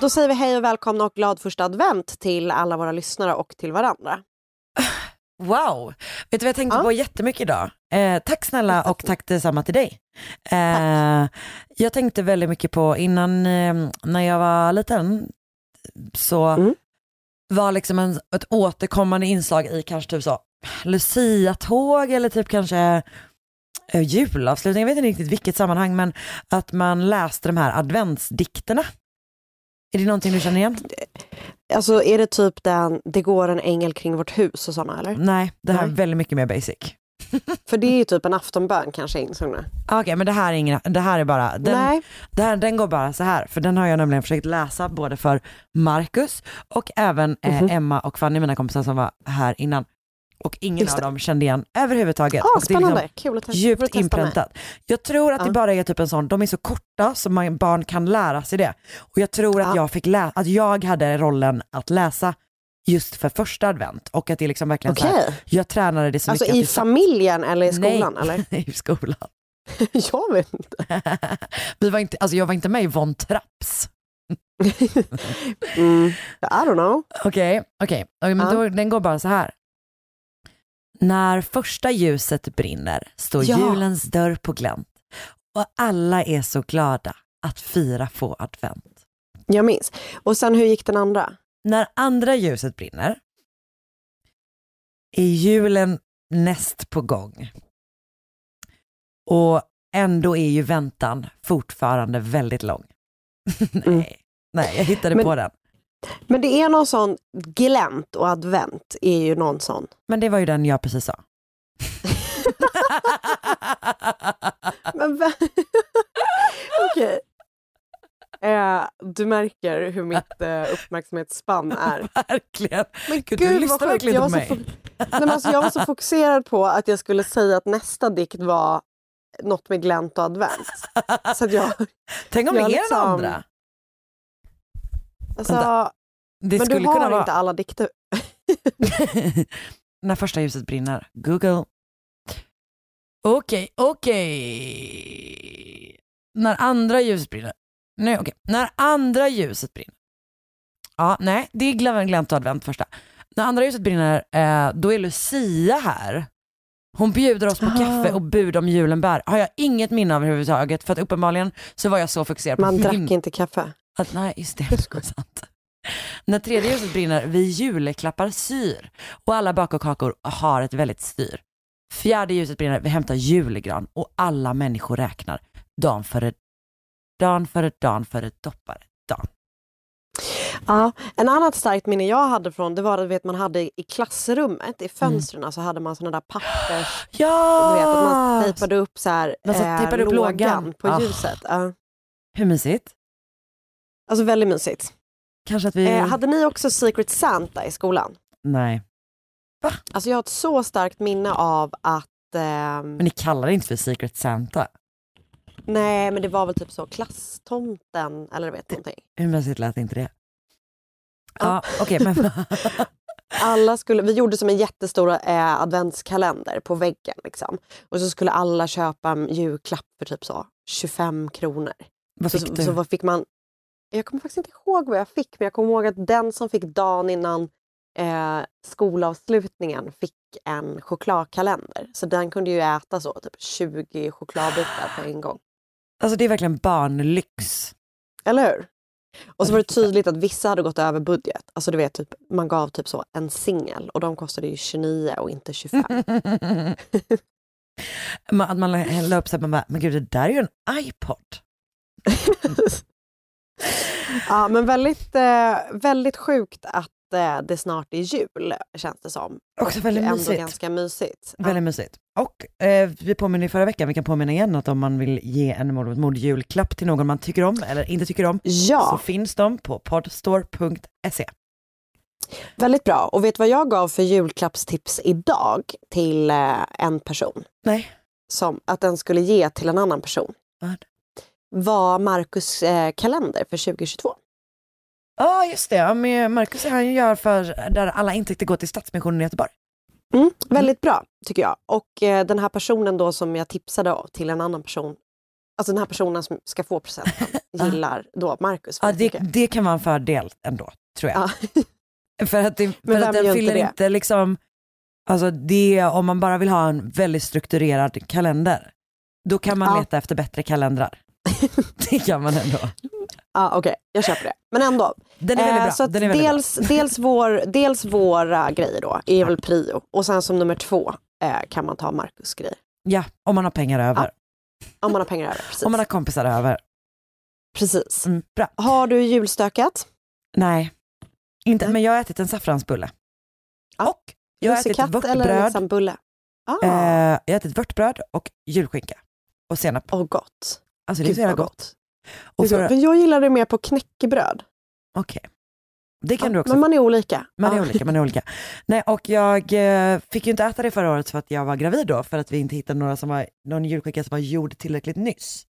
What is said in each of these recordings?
Då säger vi hej och välkomna och glad första advent till alla våra lyssnare och till varandra. Wow! Vet du vad jag tänkte Ja. på jättemycket idag? Eh, tack snälla och tack detsamma till dig. Eh, jag tänkte väldigt mycket på innan, eh, när jag var liten, så Mm. var liksom en, ett återkommande inslag i kanske typ så Lucia-tåg eller typ kanske eh, julavslutning, jag vet inte riktigt vilket sammanhang, men att man läste de här adventsdikterna. Är det någonting du känner igen? Alltså är det typ den Det går en ängel kring vårt hus och sådana eller? Nej, det här är Nej. väldigt mycket mer basic. För det är ju typ en aftonbön kanske insångna. Okej, men det här är ingen, det här är bara, den, Nej, det här, den går bara så här, för den har jag nämligen försökt läsa både för Marcus och även eh, Mhm. Emma och Fanny, mina kompisar som var här innan. Och ingen av det. dem kände igen överhuvudtaget. ah, och det är liksom Kul att djupt inpräntat. Jag tror att det Ja. bara är typ en sån, de är så korta så man, barn kan lära sig det. Och jag tror att Ja. jag fick lä- att jag hade rollen att läsa just för första advent och att det liksom verkligen så Okej, här, jag tränade det så alltså mycket. i det satt- familjen eller i skolan Nej, eller? i skolan. jag vet inte. Vi var inte, alltså jag var inte med i Von Trapps. mm, I don't know. Okej, okej. Okej, men Ja. då, den går bara så här. När första ljuset brinner står Ja. julens dörr på glänt och alla är så glada att fira få advent. Jag minns. Och sen hur gick den andra? När andra ljuset brinner är julen näst på gång. Och ändå är ju väntan fortfarande väldigt lång. nej, Mm. nej, jag hittade Men- på den. Men det är någon sån glänt och advent är ju någon sån. Men det var ju den jag precis sa. Men Okej. Eh, du märker hur mitt eh, uppmärksamhetsspann är. Verkligen. Men Gud, du lyssnar verkligen jag på mig. Nej, men alltså, jag var så fokuserad på att jag skulle säga att nästa dikt var något med glänt och advent. Så att jag, Tänk om jag det är liksom- den andra. Alltså, Vänta, Det men skulle du har kunna vara inte alla dikter. när första ljuset brinner. Google. Okej, okej. När andra ljuset brinner. Nej, okej. När andra ljuset brinner. Ja, nej, det är glöm- glömt och advent första. När andra ljuset brinner, eh, då är Lucia här. Hon bjuder oss på Ah. kaffe och bud om julenbär. Har jag inget minne av överhuvudtaget för att uppenbarligen så var jag så fokuserad på Man min drack inte kaffe. Att, nej, just det, det är sant. När tredje ljuset brinner, vi juleklappar syr och alla bakkakor har ett väldigt styr. Fjärde ljuset brinner, vi hämtar julgran och alla människor räknar. Dan före dan före dan före doppare dan. Ja, en annat starkt minne jag hade från det var att vet, man hade i klassrummet, i fönstren så hade man såna där pappers... Ja! Du vet att man tejpade upp så här, Man så tejpade upp lågan. på Ah. ljuset. Ja. Hur mysigt? Alltså väldigt mysigt. Kanske att vi... Eh, hade ni också Secret Santa i skolan? Nej, Alltså jag har ett så starkt minne av att ehm, men ni kallar det inte för Secret Santa. Nej men det var väl typ så klasstomten eller vet någonting. Hur mysigt lät inte det? Ja. Ja, okej, men Alla skulle, vi gjorde som en jättestor eh, adventskalender på väggen. Liksom. Och så skulle alla köpa en julklapp för typ så 25 kronor. Vad fick så, du? så fick man? Jag kommer faktiskt inte ihåg vad jag fick, men jag kommer ihåg att den som fick dagen innan eh, skolavslutningen fick en chokladkalender. Så den kunde ju äta så, typ 20 chokladbitar på en gång. Alltså det är verkligen barnlyx. Eller hur? Och så var det tydligt att vissa hade gått över budget. Alltså du vet, typ, man gav typ så en singel och de kostade ju 29 och inte 25. Man- Att man la upp så att man bara, men gud det där är ju en iPod. ja, men väldigt, eh, väldigt sjukt att eh, det snart är jul, känns det som. Också väldigt Ändå mysigt. ganska mysigt. Väldigt mysigt. Och eh, vi påminner i förra veckan, vi kan påminna igen att om man vill ge en mord julklapp till någon man tycker om eller inte tycker om så Ja, finns de på podstore.se. väldigt bra. Och vet du vad jag gav för julklappstips idag till eh, en person? Nej, Som att den skulle ge till en annan person. Vad? Var Marcus eh, kalender för 2022. ja ah, just det, ja, med Marcus han gör för där alla intäkter går till Stadsmissionen i Göteborg. Mm, väldigt bra tycker jag. Och eh, den här personen då som jag tipsade till en annan person, alltså den här personen som ska få presenten, gillar då Marcus Ja, väldigt det, det kan vara en fördel ändå, tror jag. Ja. För att, det, för att den fyller inte liksom, alltså det, om man bara vill ha en väldigt strukturerad kalender, då kan man Ja. leta efter bättre kalendrar. det kan man ändå. Ja, Okej, jag köper det. Men ändå. Den är väldigt Eh, bra. Så att Den är väldigt dels, dels, vår, dels våra grejer då är väl prio och sen som nummer två eh, kan man ta Marcus grejer. bra. Ja, om man har pengar över. Om man har pengar över. Precis. Om man har kompisar över. precis. Mm, bra. Har du julstökat? Nej, inte, Nej. men jag har ätit en saffransbulle. Ja. Och jag har ätit vörtbröd, liksom bulle? Ah, eh, jag har ätit vörtbröd och julskinka. Och senap. och gott. Alltså det är så jävla gott. Och är för, Men jag gillar det mer på knäckebröd. Okej. Det kan Ja, du också. Men man är olika. Man är Ja. olika, man är olika. Nej, och jag eh, fick ju inte äta det förra året för att jag var gravid då, för att vi inte hittade några som var, någon julskinka som var gjord tillräckligt nyss.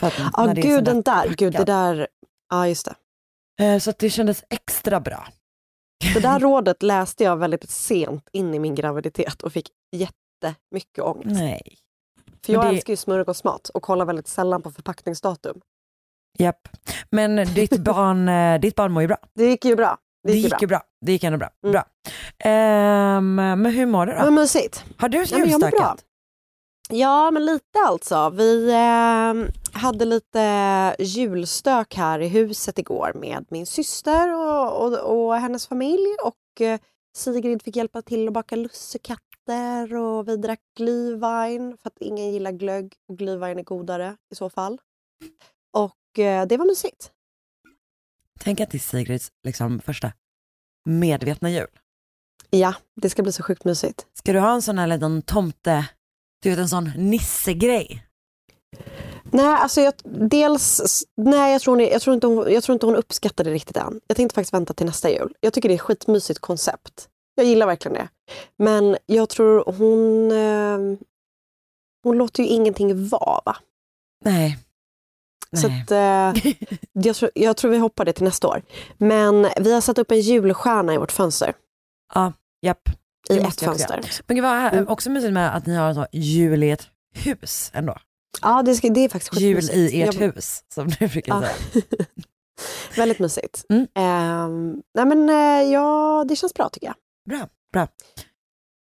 Ja, är gud den där. Gud, det packad. där. Ja, just det. Eh, Så att det kändes extra bra. Det där rådet läste jag väldigt sent in i min graviditet och fick jättemycket ångest. Nej. För jag Men det- älskar ju smörgåsmat och kollar väldigt sällan på förpackningsdatum. Japp. Men ditt barn, eh, ditt barn mår ju bra. Det gick ju bra. Det gick ju bra. Det gick ändå bra. Mm. bra. Ehm, men hur mår du då? Vad mysigt. Har du Ja, men bra. julstökat? Ja, men lite alltså. Vi eh, hade lite julstök här i huset igår med min syster och, och, och hennes familj. Och eh, Sigrid fick hjälpa till att baka lussekatter och vi drack glühwein för att ingen gillar glögg och glühwein är godare i så fall. Och eh, det var mysigt. Tänk att det är Sigrids liksom, första medvetna jul. Ja, det ska bli så sjukt mysigt. Ska du ha en sån här liten tomte, du vet en sån nissegrej? Nej, alltså jag, dels, nej jag, tror är- jag, tror inte hon, jag tror inte hon uppskattar det riktigt än. Jag tänkte faktiskt vänta till nästa jul. Jag tycker det är ett skitmysigt koncept. Jag gillar verkligen det. Men jag tror hon... Eh, hon låter ju ingenting vara. Va? Nej. Så Nej. att, eh, jag, tror, jag tror vi hoppar det till nästa år. Men vi har satt upp en julstjärna i vårt fönster. Ja, japp. I Det ett jag också fönster. Men gud vad Mm. också mysigt med att ni har sån jul i ett hus ändå. Ja, det, ska, det är faktiskt Jul skitmysigt. i ert Jag- hus, som du brukar säga. Väldigt mysigt. Mm. Ehm, nej men eh, ja, det känns bra tycker jag. Bra, bra.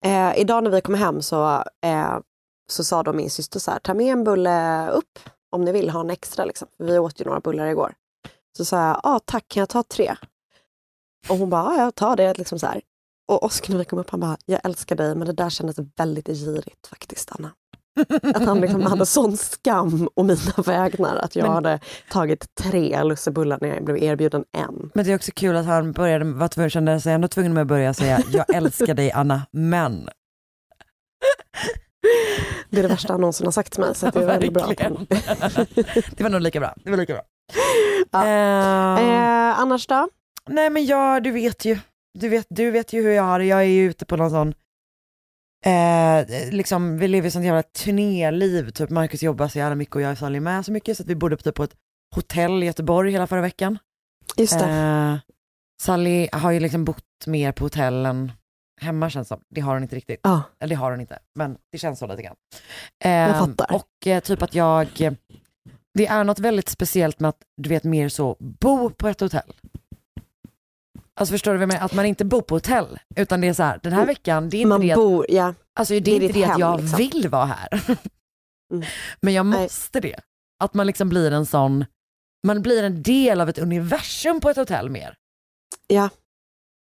Eh, idag när vi kom hem så, eh, så sa då min syster så här, ta med en bulle upp om ni vill ha en extra. Liksom. Vi åt ju några bullar igår. Så sa jag, ah, tack kan jag ta tre? Och hon bara, ja jag tar det. Liksom så här. Och Oskar när vi kom upp, han bara, jag älskar dig men det där kändes väldigt girigt faktiskt Anna. Att han liksom hade sån skam å mina vägnar att jag Men- hade tagit tre lussebullar när jag blev erbjuden en. Men det är också kul att han började, var tvungen, kände sig ändå tvungen med att börja säga jag älskar dig Anna, men. Det är det värsta han någonsin har sagt till mig. Så det är väldigt bra. Det var nog lika bra. Det var lika bra. Ja. Ehm, Eh, annars då? Nej men jag, du vet ju, du vet, du vet ju hur jag har det, jag är ju ute på någon sån, eh, liksom vi lever sånt jävla turnéliv, typ Marcus jobbar så jävla mycket och jag är Sally med så mycket så att vi bodde typ på ett hotell i Göteborg hela förra veckan. Just det. Eh, Sally har ju liksom bott mer på hotell än hemma känns som. Det har hon inte riktigt. Ja. Eller det har hon inte, men det känns så lite grann. Jag Eh, fattar. och eh, typ att jag, det är något väldigt speciellt med att du vet mer så, bo på ett hotell. Alltså förstår du vad jag menar? Att man inte bor på hotell, utan det är så här, den här veckan, det är inte Man det att bor, ja. Alltså det Det är är inte det att hem, jag liksom. vill vara här. Mm. Men jag Nej. måste det. Att man liksom blir en sån, man blir en del av ett universum på ett hotell mer. Ja.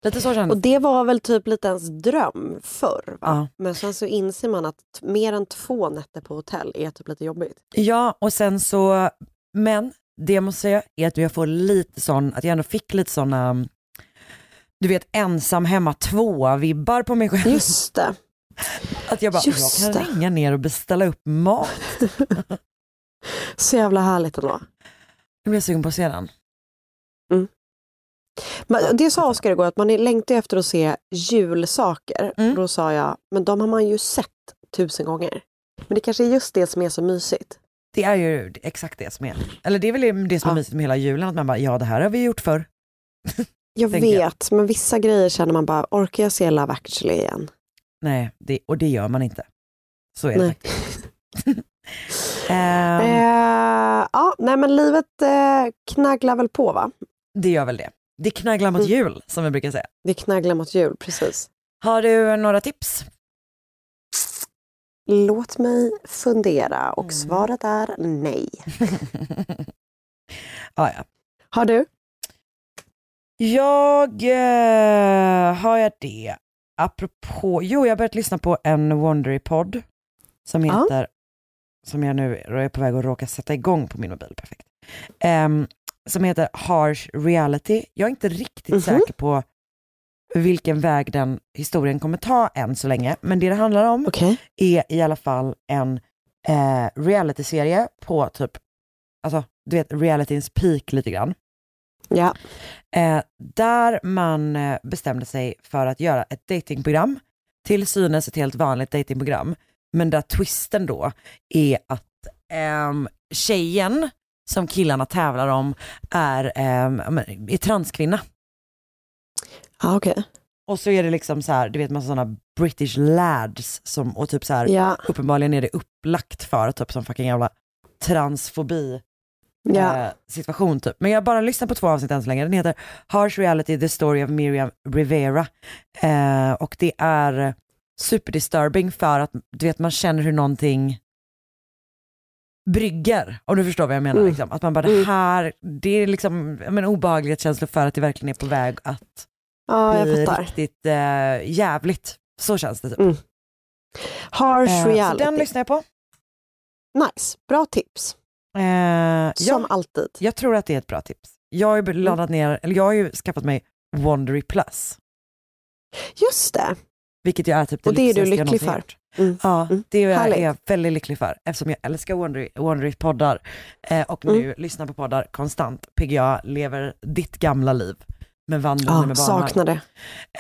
Lite så kändes Och det var väl typ lite ens dröm förr. Ja. Men sen så inser man att mer än två nätter på hotell är typ lite jobbigt. Ja, och sen så, men det jag måste säga är att jag får lite sån, att jag ändå fick lite såna, du vet ensam hemma två-vibbar på mig själv. Just det. Att jag bara, just jag kan det. ringa ner och beställa upp mat. Så jävla härligt ändå. Nu blir jag sugen på att se den. Men det sa Oskar igår, att man är- längtar efter att se julsaker. Mm. Då sa jag, men de har man ju sett tusen gånger. Men det kanske är just det som är så mysigt. Det är ju exakt det som är, eller det är väl det som är Ja. mysigt med hela julen, att man bara, ja det här har vi gjort förr. Jag Tänker jag. vet, men vissa grejer känner man bara, orkar jag se Love actually igen? Nej, det, och det gör man inte. Så är det Nej. faktiskt. Ehm, Eh, ja, nej men livet eh, knagglar väl på va? Det gör väl det. Det knagglar mot Mm. jul, som vi brukar säga. Det knagglar mot jul, precis. Har du några tips? Låt mig fundera och Mm. svaret är nej. ah, ja. Har du? Jag, eh, har jag det? Apropå, jo jag har börjat lyssna på en Wondery-podd som Ja. heter, som jag nu är på väg att råka sätta igång på min mobil, perfekt. Ehm, som heter Harsh Reality. Jag är inte riktigt Mhm. säker på vilken väg den historien kommer ta än så länge, men det det handlar om Okej. är i alla fall en eh, realityserie på typ, alltså du vet realityns peak lite grann. Ja. Eh, där man eh, bestämde sig för att göra ett datingprogram, till synes ett helt vanligt datingprogram, men där twisten då är att ehm, tjejen som killarna tävlar om är, men, är transkvinna. Ja, okej. Och så är det liksom så här, du vet massa sådana British lads som, och typ så här, Ja. uppenbarligen är det upplagt för typ som fucking jävla transfobi Ja. eh, situation typ. Men jag har bara lyssnat på två avsnitt än så länge. Den heter Harsh Reality, The Story of Miriam Rivera. Eh, och det är superdisturbing för att du vet man känner hur någonting brygger, om du förstår vad jag menar. Mm. Liksom. Att man bara, det Mm. här, det är liksom men, obehaglighetskänslor för att det verkligen är på väg att ja, bli riktigt eh, jävligt. Så känns det typ. Mm. Harsh Eh, så reality. den lyssnar jag på. Nice, bra tips. Eh, Som ja, alltid. jag tror att det är ett bra tips. Jag har ju laddat ner, eller jag har ju skaffat mig Wondery Plus. Just det. Vilket jag är typ det Och det är du jag lycklig för. Mm. Ja, Mm. det är jag, är jag väldigt lycklig för eftersom jag älskar Wondery, Wondery poddar eh, och nu lyssnar på poddar konstant. PGA lever ditt gamla liv med vandring Ja, med barnvagn. saknar det.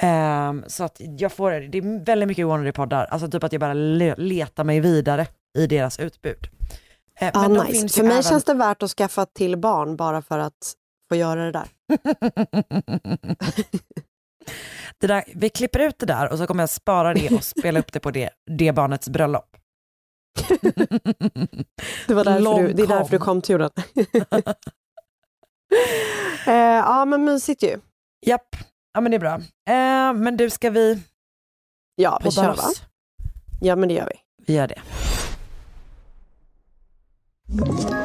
Ehm, så att jag får, det är väldigt mycket Wondery poddar, alltså typ att jag bara le, letar mig vidare i deras utbud. Eh, Ah, nice. För mig även- känns det värt att skaffa till barn bara för att få göra det där. det där, vi klipper ut det där och så kommer jag spara det och spela upp det på det, det barnets bröllop. Det, var därför du, det är därför du kom. till jorden. eh, ja men mysigt ju. Japp, ja men det är bra. Eh, men du, ska vi Ja vi kör va? loss? Ja men det gör vi. Vi gör det. Ett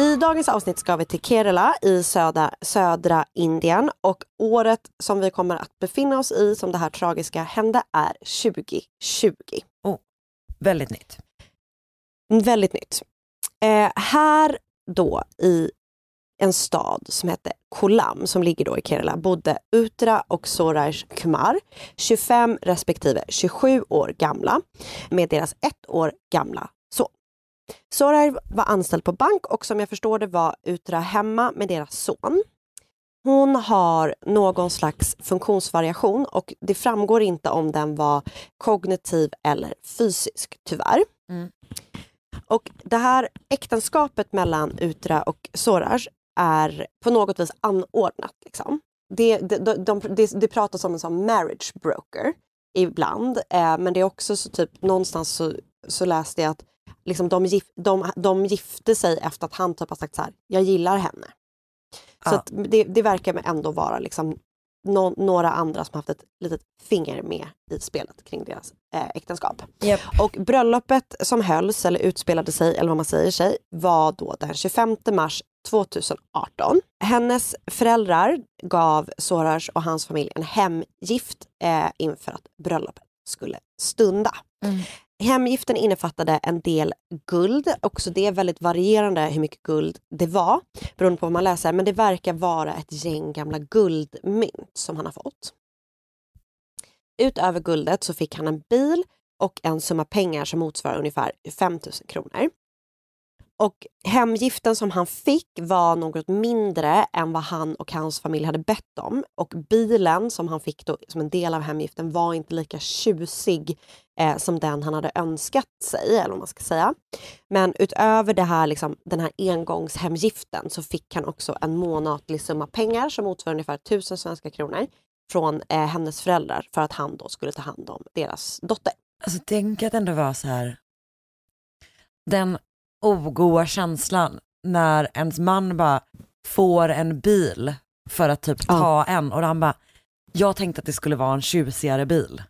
I dagens avsnitt ska vi till Kerala i södra, södra Indien och året som vi kommer att befinna oss i som det här tragiska hände är 2020. Väldigt nytt. Väldigt nytt. Eh, här då i en stad som heter Kolam som ligger då i Kerala bodde Utra och Soraj Kumar, 25 respektive 27 år gamla med deras ett år gamla Soraj var anställd på bank och som jag förstår det var Utra hemma med deras son. Hon har någon slags funktionsvariation och det framgår inte om den var kognitiv eller fysisk, tyvärr. Mm. Och det här äktenskapet mellan Utra och Soraj är på något vis anordnat. Liksom. Det, det, de, de, det, det pratas om en sån marriage broker ibland, eh, men det är också så typ någonstans så, så läste jag att liksom de, gif, de, de gifte sig efter att han typ har sagt så här, jag gillar henne. Så Ja. det, det verkar ändå vara liksom nå- några andra som haft ett litet finger med i spelet kring deras eh, äktenskap. Japp. Och bröllopet som hölls, eller utspelade sig, eller vad man säger sig, var då den 25 mars 2018. Hennes föräldrar gav Soraj och hans familj en hemgift eh, inför att bröllopet skulle stunda. Mm. Hemgiften innefattade en del guld, också det är väldigt varierande hur mycket guld det var beroende på vad man läser, men det verkar vara ett gäng gamla guldmynt som han har fått. Utöver guldet så fick han en bil och en summa pengar som motsvarar ungefär 5 000 kronor. Och hemgiften som han fick var något mindre än vad han och hans familj hade bett om. Och bilen som han fick då, som en del av hemgiften var inte lika tjusig eh, som den han hade önskat sig, eller vad man ska säga. Men utöver det här, liksom, den här engångshemgiften så fick han också en månatlig summa pengar som motsvarar ungefär 1000 svenska kronor från eh, hennes föräldrar för att han då skulle ta hand om deras dotter. Alltså tänk att ändå vara så här, den ogoa känslan när ens man bara får en bil för att typ ta en och han bara, jag tänkte att det skulle vara en tjusigare bil.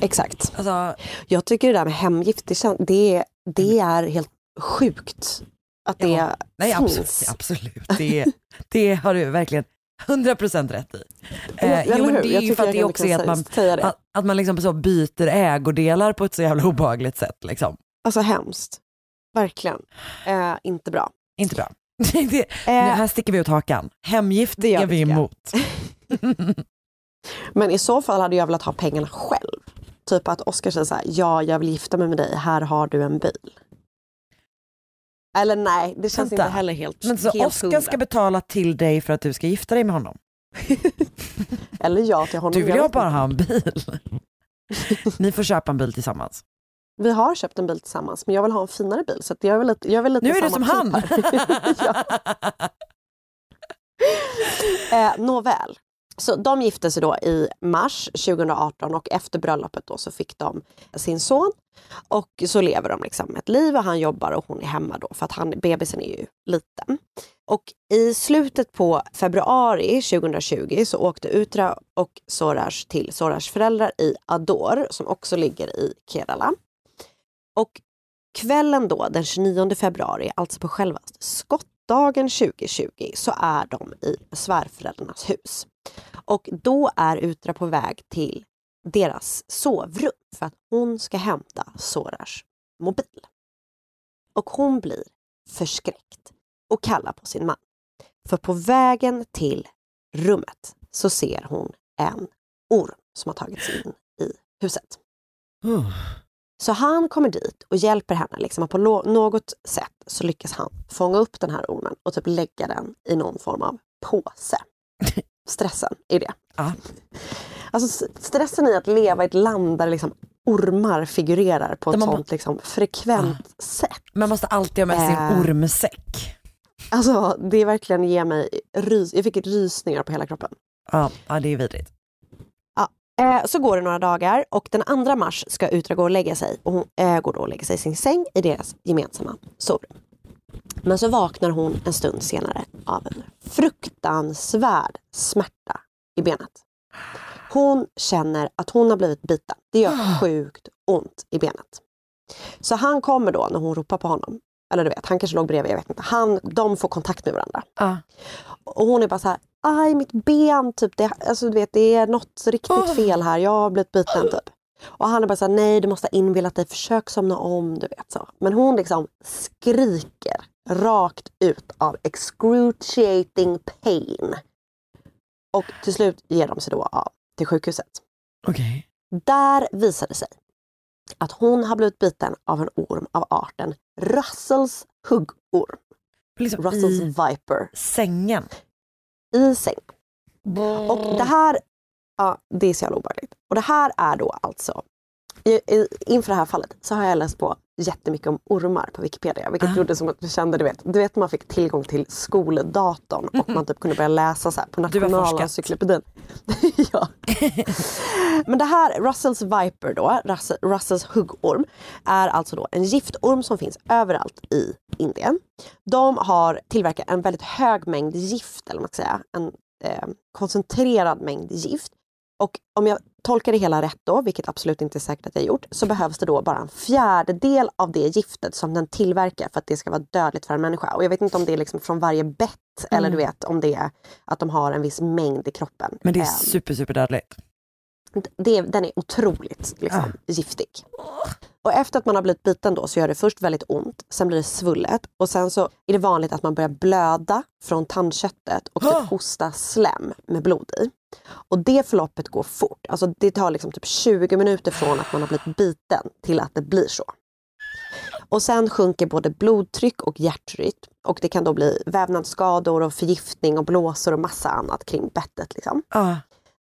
Exakt. Alltså, Jag tycker det där med hemgift, det, det, det är helt sjukt att det Ja. nej finns. absolut, absolut. Det, det har du verkligen 100% rätt i. Eh, jo, men det är ju för att det också liksom är att man, att, att man liksom så byter ägodelar på ett så jävla obehagligt sätt. Liksom. Alltså hemskt. Verkligen. Eh, inte bra. Inte bra. det, nu, här sticker vi ut hakan. Hemgift Det är vi emot. Men i så fall hade jag velat ha pengarna själv. Typ att Oskar säger så här, ja jag vill gifta mig med dig, här har du en bil. Eller nej, det känns Vänta. inte heller helt Men så Oskar ska betala till dig för att du ska gifta dig med honom? Eller jag till honom. Du vill jag bara ha en bil. Ni får köpa en bil tillsammans. Vi har köpt en bil tillsammans men jag vill ha en finare bil. Så jag är väl lite, jag är väl lite Nu är du som han. typ. Eh, nåväl. Så de gifte sig då i mars 2018 och efter bröllopet då så fick de sin son. Och så lever de liksom ett liv och han jobbar och hon är hemma då för att han, bebisen är ju liten. Och i slutet på februari 2020 så åkte Utra och Soraj till Sorajs föräldrar i Ador som också ligger i Kerala. Och kvällen då den 29 februari, alltså på själva skottdagen 2020, så är de i svärföräldrarnas hus. Och då är Utra på väg till deras sovrum för att hon ska hämta Sorars mobil. Och hon blir förskräckt och kallar på sin man. För på vägen till rummet så ser hon en orm som har tagit sig in i huset. Så han kommer dit och hjälper henne. Liksom, och på något sätt så lyckas han fånga upp den här ormen och typ lägga den i någon form av påse. Stressen i det. Ja. Alltså stressen i att leva i ett land där liksom ormar figurerar på ett sånt liksom frekvent sätt. Man måste alltid ha med sig en Eh. ormsäck. Alltså det verkligen ger mig rys- jag fick rysningar på hela kroppen. Ja, ja det är vidrigt. Eh, så går det några dagar och den 2 mars ska Utra gå och lägga sig och hon eh, går då och lägger sig i sin säng i deras gemensamma sovrum. Men så vaknar hon en stund senare av en fruktansvärd smärta i benet. Hon känner att hon har blivit biten. Det gör sjukt ont i benet. Så han kommer då när hon ropar på honom. Eller du vet, han kanske låg bredvid, jag vet inte. Han, de får kontakt med varandra. Ja. Och hon är bara så här, aj mitt ben, typ. det, alltså, du vet, det är något riktigt fel här, jag har blivit biten typ. Och han är bara så här, nej du måste ha inbillat dig, försök somna om, du vet så. Men hon liksom skriker rakt ut av excruciating pain. Och till slut ger de sig då av till sjukhuset. Okej. Där visade det sig att hon har blivit biten av en orm av arten Russells huggorm. Liksom Russells i viper. sängen. I säng. Och det här, ja det är så jävla obehagligt. Och det här är då alltså, inför det här fallet så har jag läst på jättemycket om ormar på Wikipedia. Vilket Ah. gjorde som att vi kände, du vet, du vet man fick tillgång till skoldatorn och man typ kunde börja läsa så här på. Nationalencyklopedin. ja. Men det här, Russells Viper då, Russell, Russells huggorm, är alltså då en giftorm som finns överallt i Indien. De har tillverkat en väldigt hög mängd gift, eller man ska säga, en eh, koncentrerad mängd gift. Och om jag tolkar det hela rätt då, vilket absolut inte är säkert att jag gjort, så behövs det då bara en fjärdedel av det giftet som den tillverkar för att det ska vara dödligt för en människa. Och jag vet inte om det är liksom från varje bett eller du vet om det är att de har en viss mängd i kroppen. Men det är Eh, super, super dödligt. Det, den är otroligt liksom, giftig. Och efter att man har blivit biten då så gör det först väldigt ont, sen blir det svullet och sen så är det vanligt att man börjar blöda från tandköttet och typ hosta slem med blod i. Och det förloppet går fort, alltså det tar liksom typ 20 minuter från att man har blivit biten till att det blir så. Och sen sjunker både blodtryck och hjärtrytm och det kan då bli vävnadsskador och förgiftning och blåsor och massa annat kring bettet. Liksom. Ja.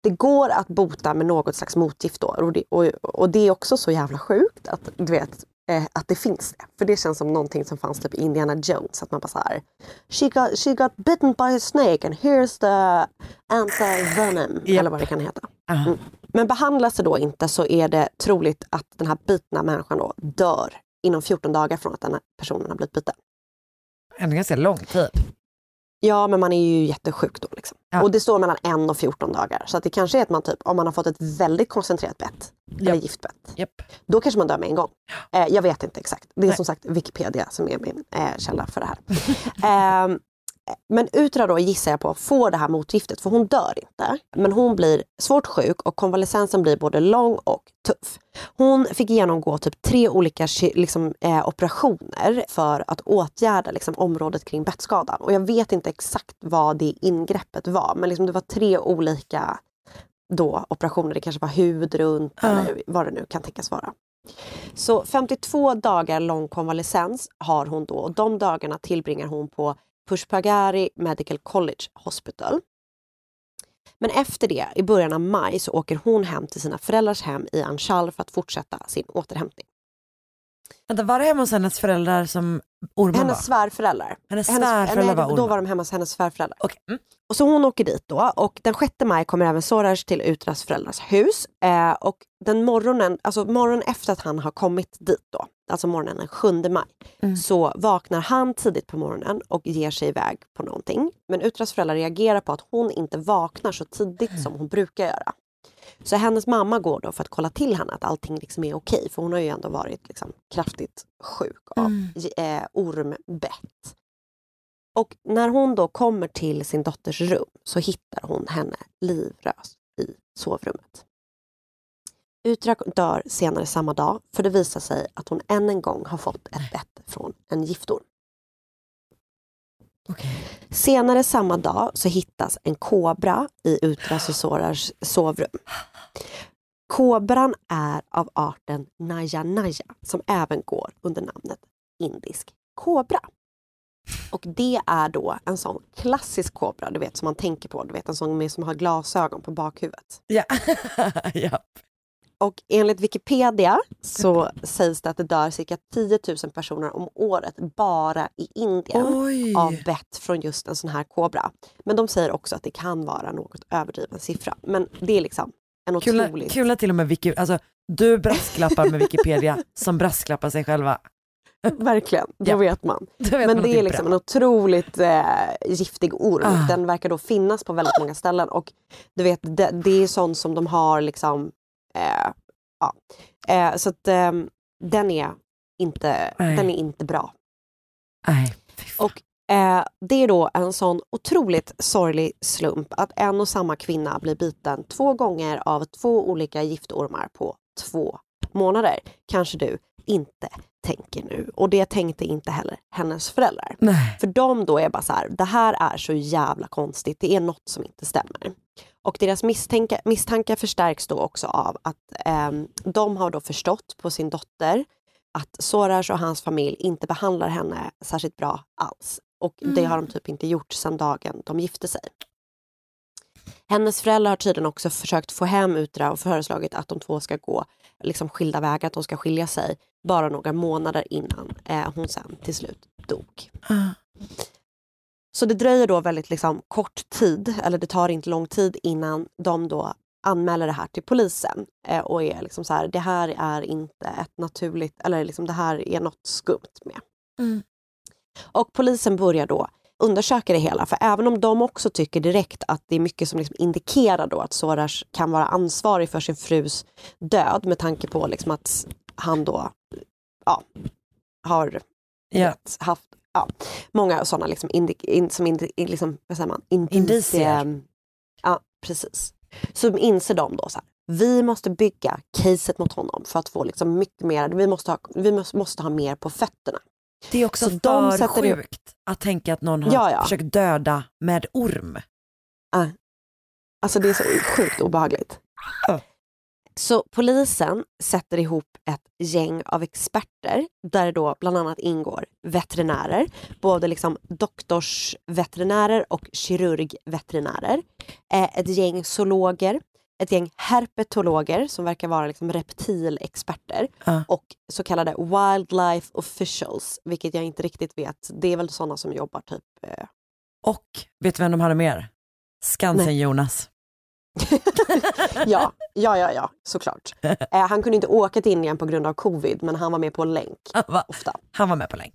Det går att bota med något slags motgift då och det, och, och det är också så jävla sjukt att du vet eh, att det finns det. För det känns som någonting som fanns typ i Indiana Jones. Att man bara så här, she got, she got bitten by a snake and here's the anti-venom. Japp. Eller vad det kan heta. Aha. Mm. Men behandlas det då inte så är det troligt att den här bitna människan då dör inom 14 dagar från att den här personen har blivit biten. En ganska lång tid. Ja, men man är ju jättesjuk då. Liksom. Ja. Och det står mellan en och 14 dagar. Så att det kanske är att man typ, om man har fått ett väldigt koncentrerat bett, eller Japp. giftbett, Japp. då kanske man dör med en gång. Eh, jag vet inte exakt. Det är Nej. som sagt Wikipedia som är min eh, källa för det här. eh, men Utra då gissar jag på får det här motgiftet, för hon dör inte. Men hon blir svårt sjuk och konvalescensen blir både lång och tuff. Hon fick genomgå typ tre olika liksom, eh, operationer för att åtgärda liksom, området kring bettskadan. Och jag vet inte exakt vad det ingreppet var, men liksom, det var tre olika då, operationer. Det kanske var hud runt Ja. eller vad det nu kan tänkas vara. Så 52 dagar lång konvalescens har hon då och de dagarna tillbringar hon på Pushpagari Medical College Hospital. Men efter det, i början av maj, så åker hon hem till sina föräldrars hem i Anshal för att fortsätta sin återhämtning. Vänta, var det hemma hos hennes föräldrar som ormen Hennes var? svärföräldrar. Hennes Hennes, svärföräldrar nej, var då ormen? var de hemma hos hennes svärföräldrar. Okej. Mm. Och så hon åker dit då och den 6 maj kommer även Soraj till Utras föräldrars hus. Eh, och den morgonen, alltså morgonen efter att han har kommit dit då, alltså morgonen den 7 maj, Mm. så vaknar han tidigt på morgonen och ger sig iväg på någonting. Men Utras föräldrar reagerar på att hon inte vaknar så tidigt som hon brukar göra. Så hennes mamma går då för att kolla till henne att allting liksom är okej, för hon har ju ändå varit liksom kraftigt sjuk av Mm. eh, ormbett. Och när hon då kommer till sin dotters rum så hittar hon henne livrös i sovrummet. Utrak dör senare samma dag för det visar sig att hon än en gång har fått ett bett från en giftorm. Okej. Senare samma dag så hittas en kobra i Utras och Sorars sovrum. Kobran är av arten Naja Naja som även går under namnet indisk kobra. Och det är då en sån klassisk kobra, du vet som man tänker på, du vet en sån med som har glasögon på bakhuvudet. Ja. ja. Och enligt Wikipedia så sägs det att det dör cirka 10 000 personer om året bara i Indien Oj. av bett från just en sån här kobra. Men de säger också att det kan vara något överdriven siffra. Men det är liksom en Kul, otroligt... kul när till och med Wiki, alltså du brasklappar med Wikipedia som brasklappar sig själva. Verkligen, då Ja. vet man. Vet Men man det att är liksom bra. en otroligt eh, giftig orm. Ah. Den verkar då finnas på väldigt många ställen. Och du vet, det, det är sånt som de har liksom... Eh, ja. eh, så att eh, den, är inte, Nej. den är inte bra. Nej. Och eh, det är då en sån otroligt sorglig slump att en och samma kvinna blir biten två gånger av två olika giftormar på två månader. Kanske du inte tänker nu och det tänkte inte heller hennes föräldrar. Nej. För de då är bara så här, det här är så jävla konstigt, det är något som inte stämmer. Och deras misstankar förstärks då också av att ehm, de har då förstått på sin dotter att Sorash och hans familj inte behandlar henne särskilt bra alls. Och det har de typ inte gjort sedan dagen de gifte sig. Hennes föräldrar har tydligen också försökt få hem Utra och föreslagit att de två ska gå liksom skilda vägar, att de ska skilja sig bara några månader innan eh, hon sen till slut dog. Ah. Så det dröjer då väldigt liksom, kort tid, eller det tar inte lång tid innan de då anmäler det här till polisen eh, och är liksom så här, det här är inte ett naturligt, eller liksom det här är något skumt med. Mm. Och polisen börjar då undersöka det hela, för även om de också tycker direkt att det är mycket som liksom indikerar då att Sorash kan vara ansvarig för sin frus död med tanke på liksom att han då ja, har vet, haft ja, många sådana liksom indi, in, som indi, in, liksom, vad säger man? Indicier. Ja, precis. Så inser de då så här, vi måste bygga caset mot honom för att få liksom mycket mer, vi måste ha, vi måste, måste ha mer på fötterna. Det är också Så de för ihop- sjukt att tänka att någon har Ja, ja. försökt döda med orm. Alltså det är så sjukt obehagligt. Så polisen sätter ihop ett gäng av experter där då bland annat ingår veterinärer, både liksom doktorsveterinärer och kirurgveterinärer. Eh, ett gäng zoologer, ett gäng herpetologer som verkar vara liksom reptilexperter Ja. och så kallade wildlife officials, vilket jag inte riktigt vet. Det är väl sådana som jobbar typ eh, Och vet du vem de hade mer? Skansen-Jonas. ja, ja, ja, ja, såklart. Eh, han kunde inte åka till Indien på grund av covid, men han var med på länk Han var, ofta. han var med på länk.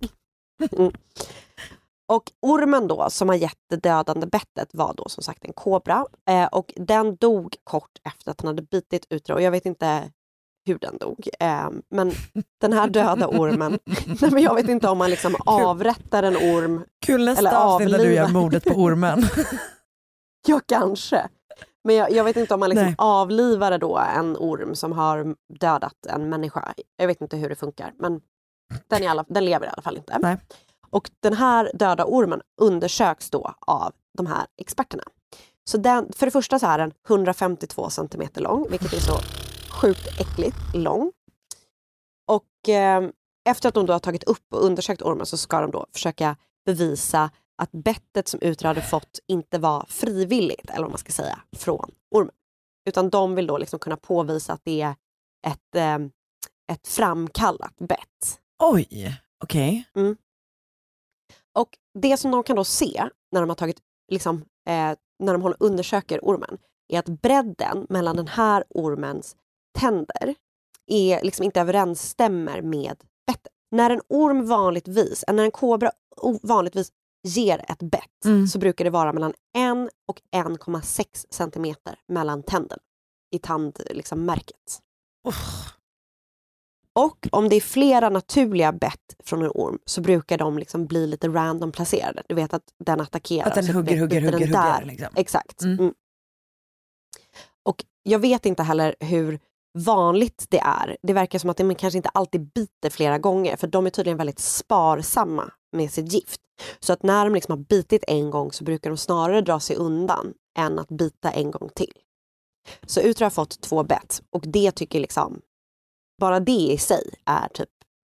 Och ormen då, som har gett det dödande bettet, var då som sagt en kobra. Eh, och den dog kort efter att den hade bitit ut. Och jag vet inte hur den dog. Eh, men den här döda ormen, nej, men jag vet inte om man liksom avrättar en orm. Kul nästa Eller avsnitt när du gör mordet på ormen. Ja, kanske. Men jag, jag vet inte om man liksom Nej. avlivar då en orm som har dödat en människa. Jag vet inte hur det funkar, men den, i alla, den lever i alla fall inte. Nej. Och den här döda ormen undersöks då av de här experterna. Så den, för det första så är den 152 centimeter lång, vilket är så sjukt äckligt lång. Och eh, efter att de då har tagit upp och undersökt ormen så ska de då försöka bevisa att bettet som Utra hade fått inte var frivilligt, eller vad man ska säga, från ormen. Utan de vill då liksom kunna påvisa att det är ett, eh, ett framkallat bett. Oj, okej. Och det som de kan då se när de har tagit, liksom, eh, när de håller, undersöker ormen är att bredden mellan den här ormens tänder är, liksom inte överensstämmer med bettet. När en orm vanligtvis, när en kobra vanligtvis ger ett bett Mm. så brukar det vara mellan 1 och 1,6 centimeter mellan tänderna i tandmärket. Liksom, märket. Uff. Och om det är flera naturliga bett från en orm så brukar de liksom bli lite random placerade. Du vet att den attackerar. Att den så hugger, biter hugger, den hugger, hugger. Liksom. Exakt. Mm. Mm. Och jag vet inte heller hur vanligt det är. Det verkar som att de kanske inte alltid biter flera gånger för de är tydligen väldigt sparsamma med sitt gift. Så att när de liksom har bitit en gång så brukar de snarare dra sig undan än att bita en gång till. Så Utra har fått två bett och det tycker liksom, bara det i sig är typ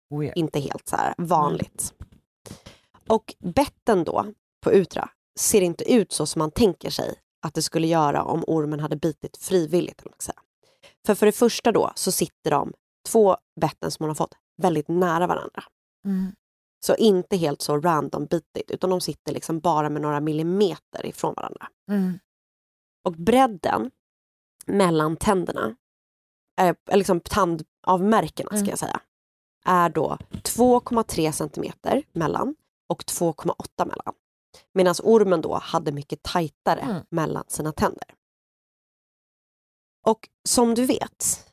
Weird. inte helt så här vanligt. Och betten då på Utra ser inte ut så som man tänker sig att det skulle göra om ormen hade bitit frivilligt. För för det första då så sitter de, två betten som hon har fått, väldigt nära varandra. Mm. Så inte helt så random bitigt utan de sitter liksom bara med några millimeter ifrån varandra. Mm. Och bredden mellan tänderna, eh, eller liksom tandavmärkena ska Mm. jag säga, är då 2,3 centimeter mellan och 2,8 mellan. Medan ormen då hade mycket tajtare Mm. mellan sina tänder. Och som du vet,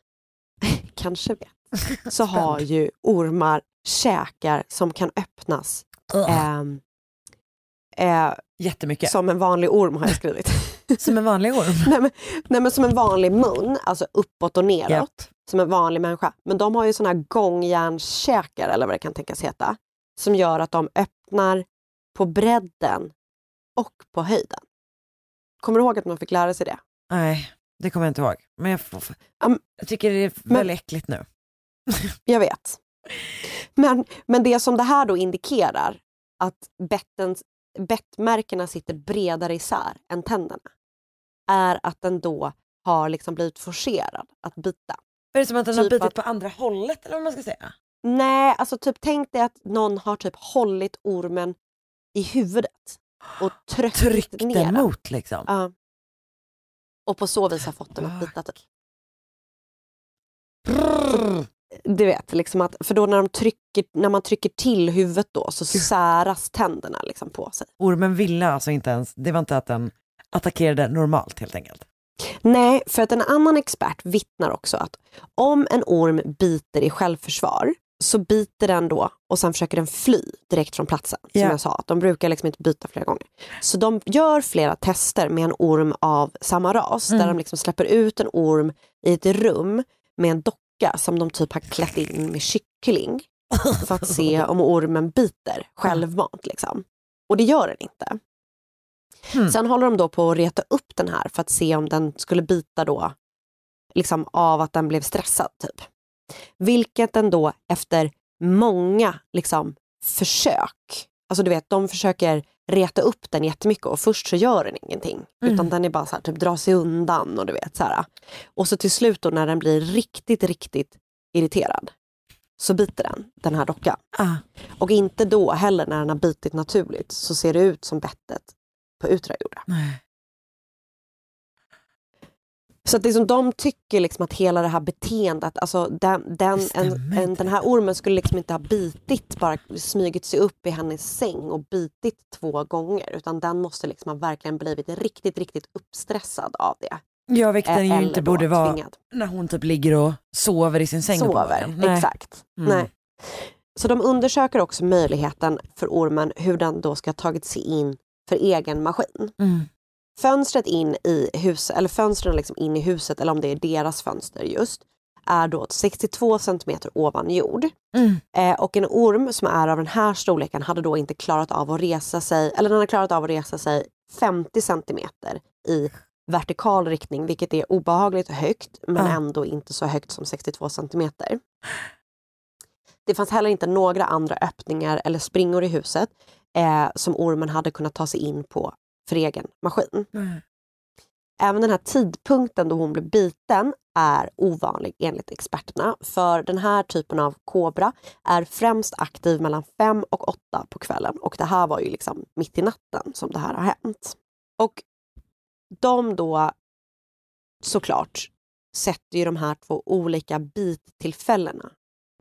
kanske vet, så har ju ormar käkar som kan öppnas ehm, eh, Jättemycket. som en vanlig orm har jag skrivit. Som en vanlig orm? nej, men, nej men som en vanlig mun, alltså uppåt och neråt. Japp. Som en vanlig människa. Men de har ju såna här gångjärnskäkar eller vad det kan tänkas heta. Som gör att de öppnar på bredden och på höjden. Kommer du ihåg att man fick lära sig det? Nej, det kommer jag inte ihåg. Men jag, får, Um, jag tycker det är men- väldigt äckligt nu. Jag vet. Men, men det som det här då indikerar, att bettens, bettmärkena sitter bredare isär än tänderna, är att den då har liksom blivit forcerad att bita. Är det som att den har Typ bitit att- på andra hållet eller vad man ska säga? Nej, alltså typ tänk dig att någon har typ hållit ormen i huvudet och tryckt, Tryckt ner den den. mot liksom. Ja. Och på så vis har fått den att bita. Typ. Du vet, liksom att, för då när, de trycker, när man trycker till huvudet då så säras tänderna liksom på sig. Ormen ville alltså inte ens, det var inte att den attackerade normalt helt enkelt. Nej, för att en annan expert vittnar också att om en orm biter i självförsvar så biter den då och sen försöker den fly direkt från platsen. Som Ja. jag sa, att de brukar liksom inte byta flera gånger. Så de gör flera tester med en orm av samma ras där de liksom släpper ut en orm i ett rum med en docka som de typ har klätt in med kyckling för att se om ormen biter självmant. Liksom. Och det gör den inte. Sen håller de då på att reta upp den här för att se om den skulle bita då liksom av att den blev stressad. typ. Vilket den då efter många liksom, försök, alltså du vet de försöker reta upp den jättemycket och först så gör den ingenting. Utan den är bara så här, typ drar sig undan och du vet så här. Och så till slut då när den blir riktigt, riktigt irriterad så biter den, den här dockan. Ah. Och inte då heller när den har bitit naturligt så ser det ut som bettet på ultraljorda. Nej. Så att liksom, de tycker liksom att hela det här beteendet, alltså den, den, en, en, den här ormen skulle liksom inte ha bitit, bara smugit sig upp i hennes säng och bitit två gånger. Utan den måste liksom ha verkligen blivit riktigt, riktigt uppstressad av det. Ja, vilket den ju inte borde vara när hon typ ligger och sover i sin säng. Sover. Nej. exakt. Mm. Nej. Så de undersöker också möjligheten för ormen hur den då ska ha tagit sig in för egen maskin. Mm. Fönstret in i huset, eller fönstren liksom in i huset, eller om det är deras fönster just, är då 62 centimeter ovan jord. Mm. Eh, och en orm som är av den här storleken hade då inte klarat av att resa sig, eller den har klarat av att resa sig 50 centimeter i vertikal riktning, vilket är obehagligt högt, men Ja. ändå inte så högt som 62 centimeter. Det fanns heller inte några andra öppningar eller springor i huset eh, som ormen hade kunnat ta sig in på för egen maskin. Nej. Även den här tidpunkten då hon blev biten är ovanlig enligt experterna. För den här typen av kobra är främst aktiv mellan fem och åtta på kvällen. Och det här var ju liksom mitt i natten som det här har hänt. Och de då såklart sätter ju de här två olika bittillfällena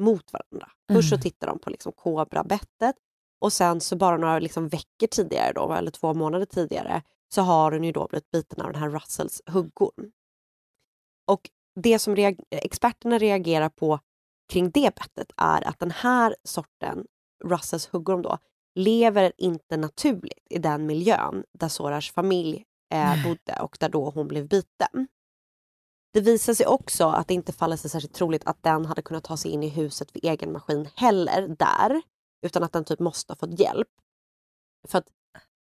mot varandra. Först så Mm. tittar de på liksom kobrabettet och sen så bara några liksom veckor tidigare, då, eller två månader tidigare, så har den ju då blivit biten av den här Russells huggorm. Och det som reag- experterna reagerar på kring det bettet är att den här sorten Russells huggorm då lever inte naturligt i den miljön där Sorars familj eh, bodde och där då hon blev biten. Det visar sig också att det inte faller sig särskilt troligt att den hade kunnat ta sig in i huset vid egen maskin heller där. Utan att den typ måste ha fått hjälp. För att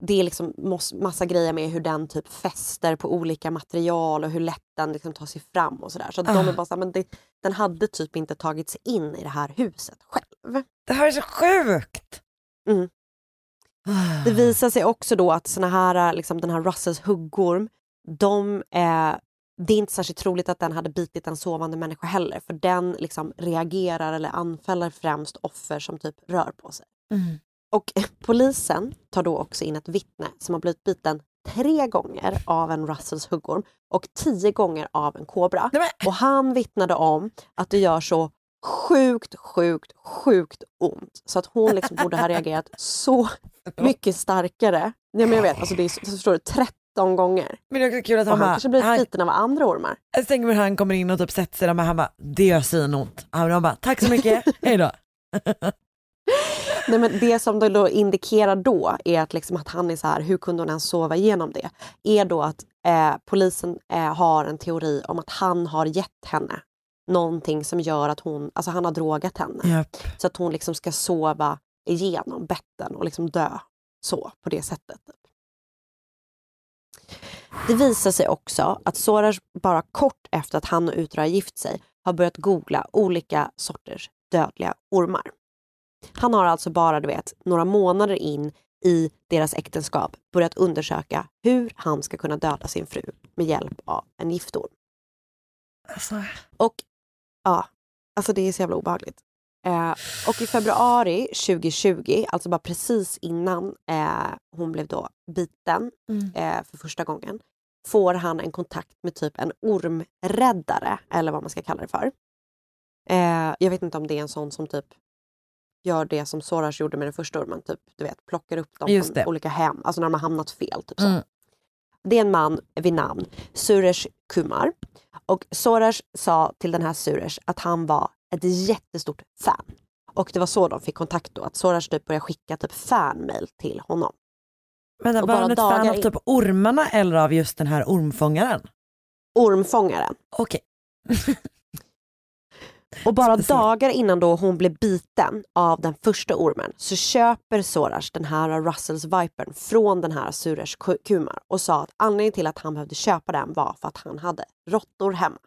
det är liksom massa grejer med hur den typ fäster på olika material och hur lätt den liksom tar sig fram och sådär. Så att de Ah. är bara så här, men det, den hade typ inte tagit sig in i det här huset själv. Det här är så sjukt! Mm. Ah. Det visar sig också då att såna här, liksom den här Russells huggorm, de, eh, det är inte särskilt troligt att den hade bitit en sovande människa heller. För den liksom reagerar eller anfaller främst offer som typ rör på sig. Mm. Och polisen tar då också in ett vittne som har blivit biten tre gånger av en Russells huggorm och tio gånger av en kobra. Nej, Och han vittnade om att det gör så sjukt, sjukt, sjukt ont. Så att hon liksom borde ha reagerat så mycket starkare. Ja, men jag vet, alltså det är, så förstår du, 13 gånger. Men det är också kul att Och han han bara, kanske blivit han, biten av andra ormar. jag tänker mig han kommer in och typ sätter sig där han bara, det gör svinont. Han bara, tack så mycket, hejdå. Nej, men det som då indikerar då är att, liksom att han är så här, hur kunde hon ens sova igenom det? Är då att Eh, polisen eh, har en teori om att han har gett henne någonting som gör att hon, alltså han har drogat henne. Japp. Så att hon liksom ska sova igenom betten och liksom dö så på det sättet. Det visar sig också att Sorash bara kort efter att han och Utra har gift sig har börjat googla olika sorters dödliga ormar. Han har alltså bara, du vet, några månader in i deras äktenskap börjat undersöka hur han ska kunna döda sin fru med hjälp av en giftorm. Alltså, Och ja, alltså det är så jävla obehagligt. Eh, och i februari 2020, alltså bara precis innan eh, hon blev då biten Mm. eh, för första gången, får han en kontakt med typ en ormräddare, eller vad man ska kalla det för. Eh, jag vet inte om det är en sån som typ gör det som Sorash gjorde med den första ormen, typ du vet plockar upp dem Just från det. olika hem, alltså när de har hamnat fel. Typ så. Mm. Det är en man vid namn Suresh Kumar. Och Sorash sa till den här Suresh att han var ett jättestort fan. Och det var så de fick kontakt då, att Sorash typ började skicka typ fanmail till honom. Vänta, var han ett fan av typ ormarna eller av just den här ormfångaren? Ormfångaren. Okej. Och bara dagar innan då hon blev biten av den första ormen så köper Sorash den här Russells Vipern från den här Suresh Ku- Kumar och sa att anledningen till att han behövde köpa den var för att han hade råttor hemma.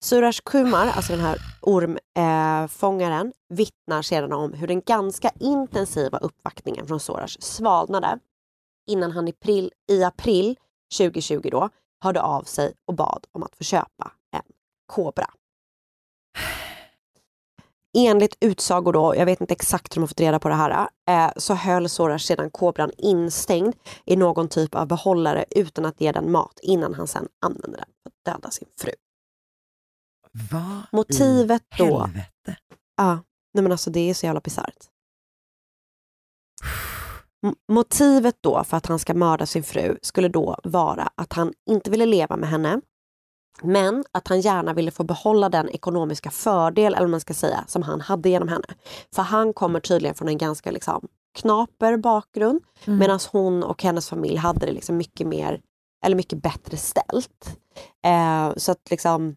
Suraj Kumar, alltså den här ormfångaren, eh, vittnar sedan om hur den ganska intensiva uppvaktningen från Sorash svalnade innan han i april, i april 2020 då hörde av sig och bad om att få köpa en kobra. Enligt utsagor då, jag vet inte exakt hur de har fått reda på det här, eh, så höll Sorash sedan kobran instängd i någon typ av behållare utan att ge den mat innan han sen använde den för att döda sin fru. Vad Motivet i då, helvete? ja, nej men alltså det är så jävla bisarrt. Motivet då för att han ska mörda sin fru skulle då vara att han inte ville leva med henne men att han gärna ville få behålla den ekonomiska fördel, eller man ska säga, som han hade genom henne. För han kommer tydligen från en ganska liksom, knaper bakgrund Mm. medan hon och hennes familj hade det liksom mycket mer, eller mycket bättre ställt. Eh, så att liksom,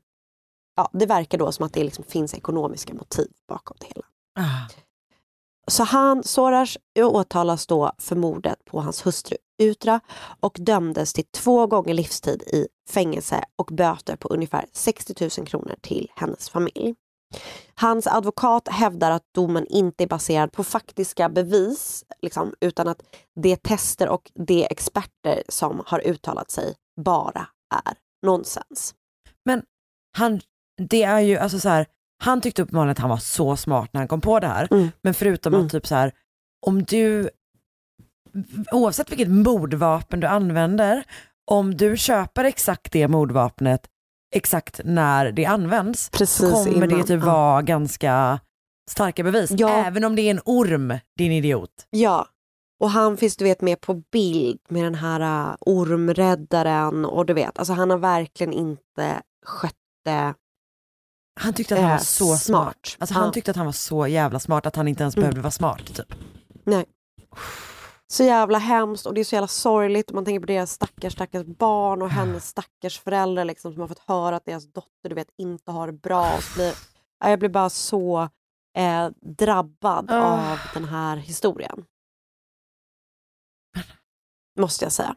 ja, det verkar då som att det liksom finns ekonomiska motiv bakom det hela. Ah. Så han, Sorash åtalas då för mordet på hans hustru Utra och dömdes till två gånger livstid i fängelse och böter på ungefär 60 000 kronor till hennes familj. Hans advokat hävdar att domen inte är baserad på faktiska bevis liksom, utan att det tester och de experter som har uttalat sig bara är nonsens. Men han, det är ju alltså så här, han tyckte uppenbarligen att han var så smart när han kom på det här. Mm. Men förutom Mm. att typ så här, om du, oavsett vilket mordvapen du använder, om du köper exakt det mordvapnet exakt när det används, Precis så kommer det innan, typ ja. vara ganska starka bevis. Ja. Även om det är en orm, din idiot. Ja, och han finns du vet med på bild med den här uh, ormräddaren och du vet, alltså han har verkligen inte skött det Han tyckte att han var så smart. Alltså han Ja. tyckte att han var så jävla smart att han inte ens Mm. behövde vara smart. Typ. Nej. Så jävla hemskt och det är så jävla sorgligt och man tänker på deras stackars stackars barn och hennes stackars föräldrar liksom, som har fått höra att deras dotter du vet inte har det bra. Och blir, ja, jag blir bara så eh, drabbad Ah. av den här historien. Måste jag säga.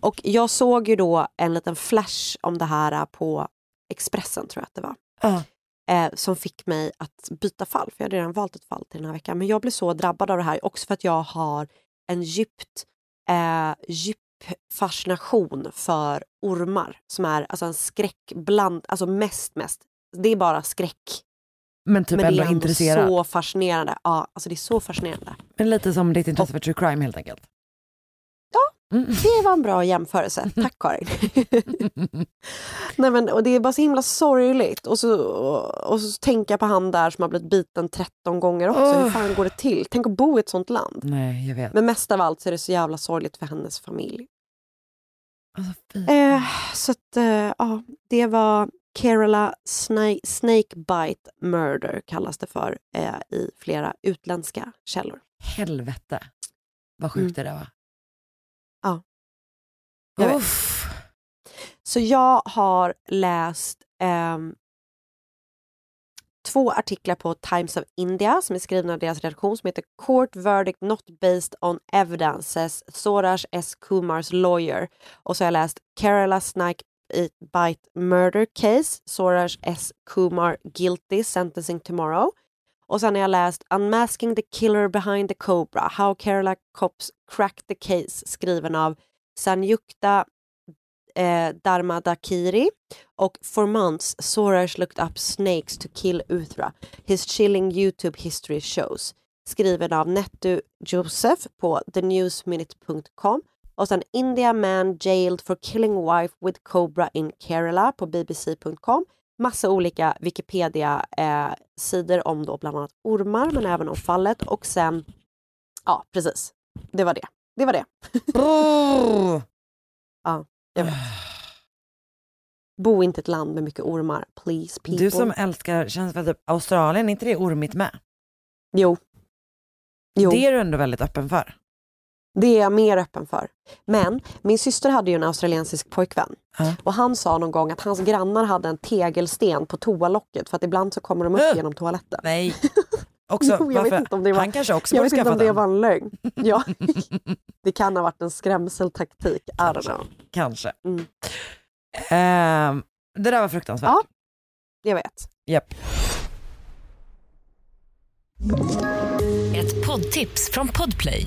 Och jag såg ju då en liten flash om det här på Expressen tror jag att det var. Ja. Eh, som fick mig att byta fall, för jag hade redan valt ett fall till den här veckan. Men jag blev så drabbad av det här också för att jag har en djupt, eh, djup fascination för ormar som är alltså en skräck bland, alltså mest mest, det är bara skräck. Men typ men det är ändå intresserad. så fascinerande. Ja, alltså det är så fascinerande. Men lite som ditt intresse för true crime helt enkelt. Mm. Det var en bra jämförelse. Tack Karin. Nej, men, och det är bara så himla sorgligt. Och så, och, och så tänker jag på han där som har blivit biten 13 gånger också. Hur Åh. fan går det till? Tänk att bo i ett sånt land. Nej, jag vet. Men mest av allt så är det så jävla sorgligt för hennes familj. Alltså. Eh, så att, eh, ja, det var Kerala Snake, Snakebite Murder kallas det för eh, i flera utländska källor. Helvete vad sjukt det där var. Jag vet. Uff. Så jag har läst ehm, två artiklar på Times of India som är skrivna av deras redaktion som heter Court verdict not based on evidences, Sorash S. Kumars lawyer. Och så har jag läst Kerala Snake Bite Murder Case, Sorash S. Kumar guilty, sentencing tomorrow. Och sen har jag läst Unmasking the killer behind the cobra, How Kerala cops cracked the case, skriven av Sanyukta eh, Dharmadakiri och For months Sorash looked up snakes to kill Uthra. His chilling YouTube history shows. Skriven av Nettu Joseph på thenewsminute.com och sen India man jailed for killing wife with cobra in Kerala på bbc.com. Massa olika Wikipedia-sidor om då bland annat ormar men även om fallet och sen, ja precis, det var det. Det var det. Oh. Ja, jag vet. Bo inte i ett land med mycket ormar, please people. Du som älskar, känns för typ Australien, är inte det ormigt med? Jo. jo. Det är du ändå väldigt öppen för. Det är jag mer öppen för. Men min syster hade ju en australiensisk pojkvän. Ja. Och han sa någon gång att hans grannar hade en tegelsten på toalocket för att ibland så kommer de upp Äh. genom toaletten. Nej. Också, Jo, jag vet varför? inte om det var- Han kanske också Jag vet inte om det den. var en lögn. Ja. det kan ha varit en skrämseltaktik. Know. Kanske. Mm. Ehm, det där var fruktansvärt. Ja. Jag vet. Japp. Ett poddtips från Podplay.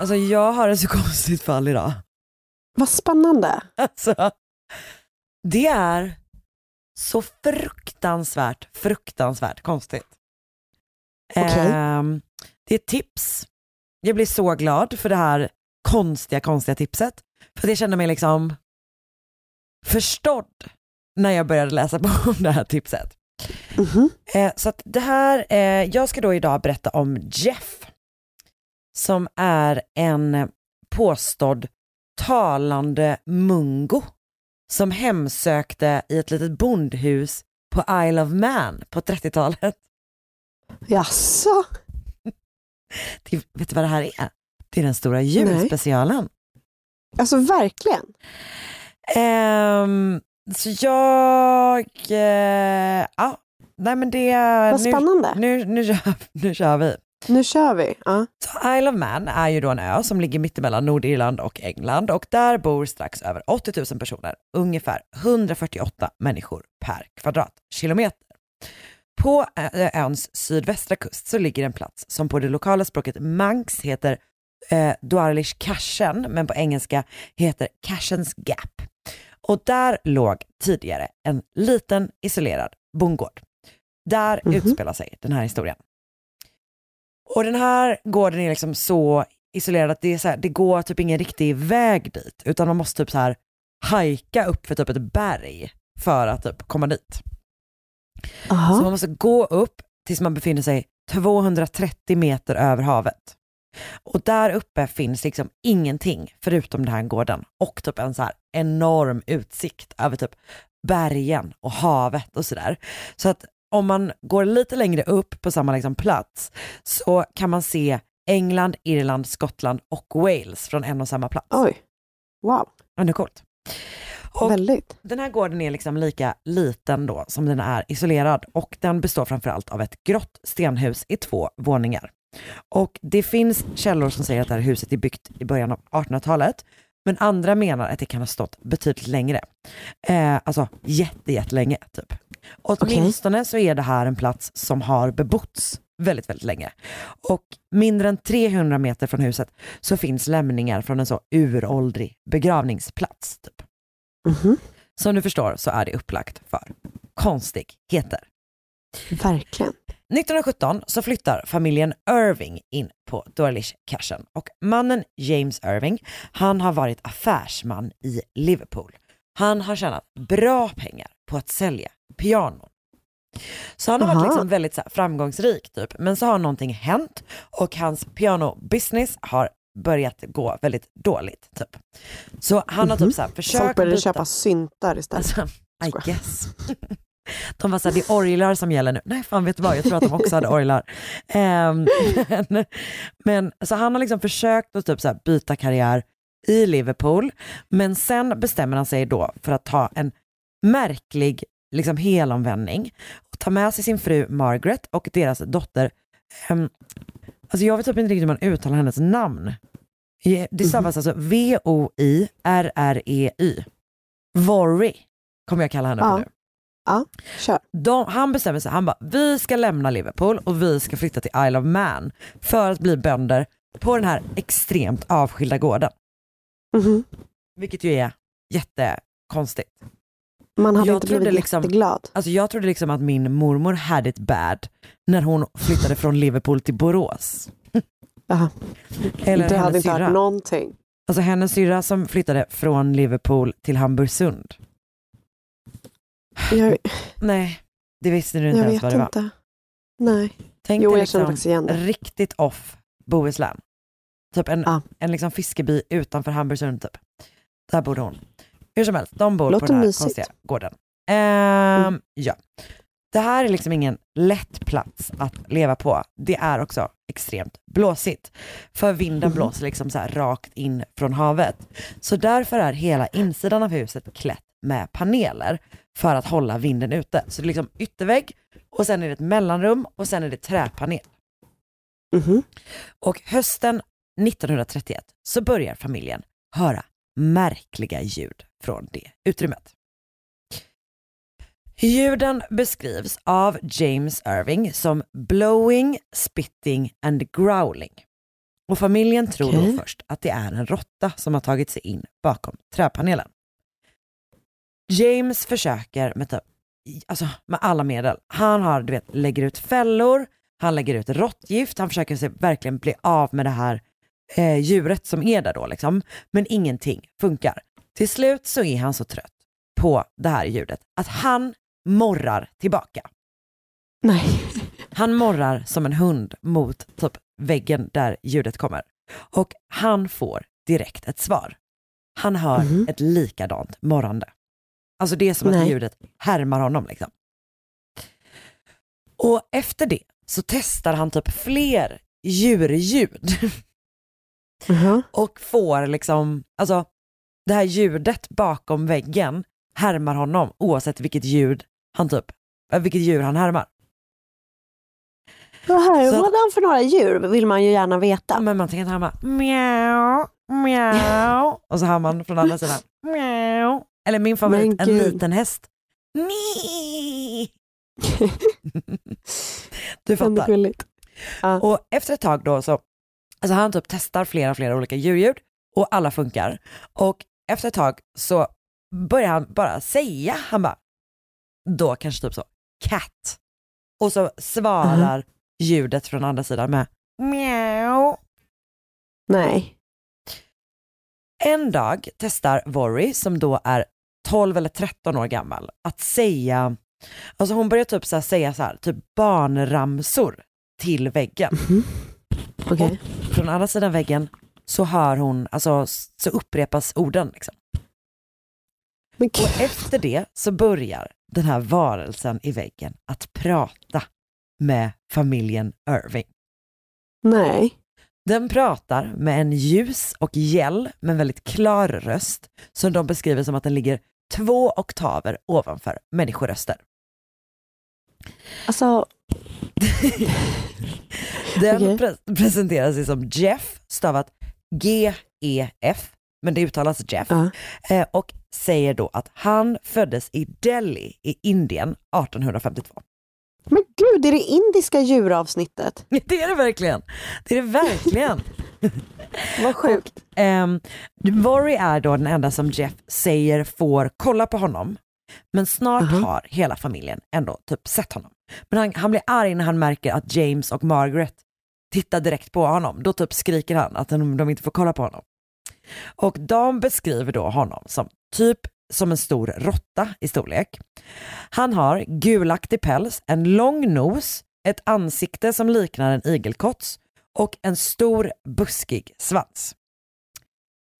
Alltså jag har ett så konstigt fall idag. Vad spännande. Alltså, det är så fruktansvärt, fruktansvärt konstigt. Okej. Ehm, det är ett tips. Jag blir så glad för det här konstiga, konstiga tipset. För jag kände mig liksom förstådd när jag började läsa på om det här tipset. Mhm. Eh, så att det här, eh, jag ska då idag berätta om Jeff, som är en påstådd talande mungo som hemsökte i ett litet bondhus på Isle of Man på 30-talet. Jaså? Det, vet du vad det här är? Det är den stora julspecialen. Alltså verkligen. Ehm, så jag, eh, ja, nej men det, Vad spännande. Nu, nu, nu, kör, nu kör vi. Nu kör vi. Ja. Så Isle of Man är ju då en ö som ligger mittemellan Nordirland och England och där bor strax över 80 000 personer, ungefär 148 människor per kvadratkilometer. På ö- öns sydvästra kust så ligger en plats som på det lokala språket Manx heter eh, Dwarlish Cashen, men på engelska heter Cashens Gap. Och där låg tidigare en liten isolerad bondgård. Där Mhm. utspelar sig den här historien. Och den här gården är liksom så isolerad att det, är så här, det går typ ingen riktig väg dit, utan man måste typ så här hajka upp för typ ett berg för att typ komma dit. Så man Aha. måste gå upp tills man befinner sig 230 meter över havet. Och där uppe finns liksom ingenting förutom den här gården och typ en så här enorm utsikt över typ bergen och havet och sådär. Så att om man går lite längre upp på samma liksom plats så kan man se England, Irland, Skottland och Wales från en och samma plats. Oj. Wow. Ja, det är coolt. Och Väldigt. den här gården är liksom lika liten då som den är isolerad och den består framförallt av ett grått stenhus i två våningar. Och det finns källor som säger att det här huset är byggt i början av 1800-talet, men andra menar att det kan ha stått betydligt längre. Eh, alltså jätte, jättelänge typ. Och åtminstone så är det här en plats som har bebotts väldigt, väldigt länge. Och mindre än 300 meter från huset så finns lämningar från en så uråldrig begravningsplats. Typ. Mhm. Som du förstår så är det upplagt för konstigheter. Verkligen. 1917 så flyttar familjen Irving in på Dawlish Cashen och mannen James Irving, han har varit affärsman i Liverpool. Han har tjänat bra pengar på att sälja pianon. Så han har varit Aha. liksom väldigt så här, framgångsrik typ, men så har någonting hänt och hans piano-business har börjat gå väldigt dåligt. Typ. Så han har typ så här, försökt Folk började byta- köpa syntar istället. Alltså, I guess. De var såhär, det är orglar som gäller nu. Nej fan vet du vad, jag tror att de också hade orglar. Ehm, men, men så han har liksom försökt att typ så här byta karriär i Liverpool, men sen bestämmer han sig då för att ta en märklig liksom helomvändning och ta med sig sin fru Margaret och deras dotter, um, alltså jag vet typ inte riktigt hur man uttalar hennes namn. Det stavas alltså V-O-I-R-R-E-Y. Worry kommer jag kalla henne för Ja. nu. Ja, kör. De, han bestämmer sig, han bara, vi ska lämna Liverpool och vi ska flytta till Isle of Man för att bli bönder på den här extremt avskilda gården. Mhm. Vilket ju är jättekonstigt. Man hade Jag inte blivit liksom- jätteglad. Alltså jag trodde liksom att min mormor had it bad när hon flyttade från Liverpool till Borås. Jaha. Eller du hade inte syrra. hört någonting. Alltså hennes syrra som flyttade från Liverpool till Hamburgsund. Jag, Nej, det visste du inte jag ens vad det var. inte. Nej. Tänk Jo, dig liksom riktigt off Bohuslän. Typ en, Ja. en liksom fiskeby utanför Hamburgsund typ. Där bodde hon. Hur som helst, de bor Låter på den här mysigt. konstiga gården. Ehm, Ja. Det här är liksom ingen lätt plats att leva på. Det är också extremt blåsigt. För vinden Mhm. blåser liksom så här rakt in från havet. Så därför är hela insidan av huset klätt med paneler för att hålla vinden ute. Så det är liksom yttervägg och sen är det ett mellanrum och sen är det träpanel. Mhm. Och hösten 1931 så börjar familjen höra märkliga ljud från det utrymmet. Ljuden beskrivs av James Irving som blowing, spitting and growling. Och familjen tror Okej. då först att det är en råtta som har tagit sig in bakom träpanelen. James försöker med, typ, alltså, med alla medel. Han har, du vet, lägger ut fällor, han lägger ut råttgift, han försöker sig verkligen bli av med det här eh, djuret som är där då liksom. Men ingenting funkar. Till slut så är han så trött på det här ljudet att han morrar tillbaka. Nej. Han morrar som en hund mot typ väggen där ljudet kommer. Och han får direkt ett svar. Han hör Mhm. ett likadant morrande. Alltså det är som att Nej. ljudet härmar honom liksom. Och efter det så testar han typ fler djurljud Mhm. och får liksom, alltså det här ljudet bakom väggen härmar honom oavsett vilket ljud han typ, äh, vilket djur han härmar. Vad här Så- var han för några djur vill man ju gärna veta. men man tänker att han bara mjau, mjau och så hör man från andra sidan mjau. Eller min favorit, en liten häst. Ni. du fattar. Ja. Och efter ett tag då så, alltså han typ testar flera, flera olika djurljud och alla funkar. Och efter ett tag så börjar han bara säga, han bara, då kanske typ så, cat. Och så svarar ljudet från andra sidan med mjau. Nej. En dag testar Worry, som då är 12 eller 13 år gammal, att säga, alltså hon börjar typ så här säga så här, typ barnramsor till väggen. Okej. Från andra sidan väggen så hör hon, alltså så upprepas orden liksom. Men Och efter det så börjar den här varelsen i väggen att prata med familjen Irving. Nej. Den pratar med en ljus och gäll men väldigt klar röst som de beskriver som att den ligger två oktaver ovanför människoröster. Alltså, Den Okej. pre- presenterar sig som Jeff, stavat G-E-F, men det uttalas Jeff, ja. eh, och säger då att han föddes i Delhi i Indien 1852. Men gud, det är det indiska djuravsnittet. Det är det verkligen. Det är det verkligen. Vad sjukt. Um, Worry är då den enda som Jeff säger får kolla på honom Men snart har hela familjen ändå typ sett honom. Men han, han blir arg när han märker att James och Margaret tittar direkt på honom. Då typ skriker han att de, de inte får kolla på honom. Och de beskriver då honom som typ som en stor råtta i storlek. Han har gulaktig päls, en lång nos, ett ansikte som liknar en igelkotts och en stor buskig svans.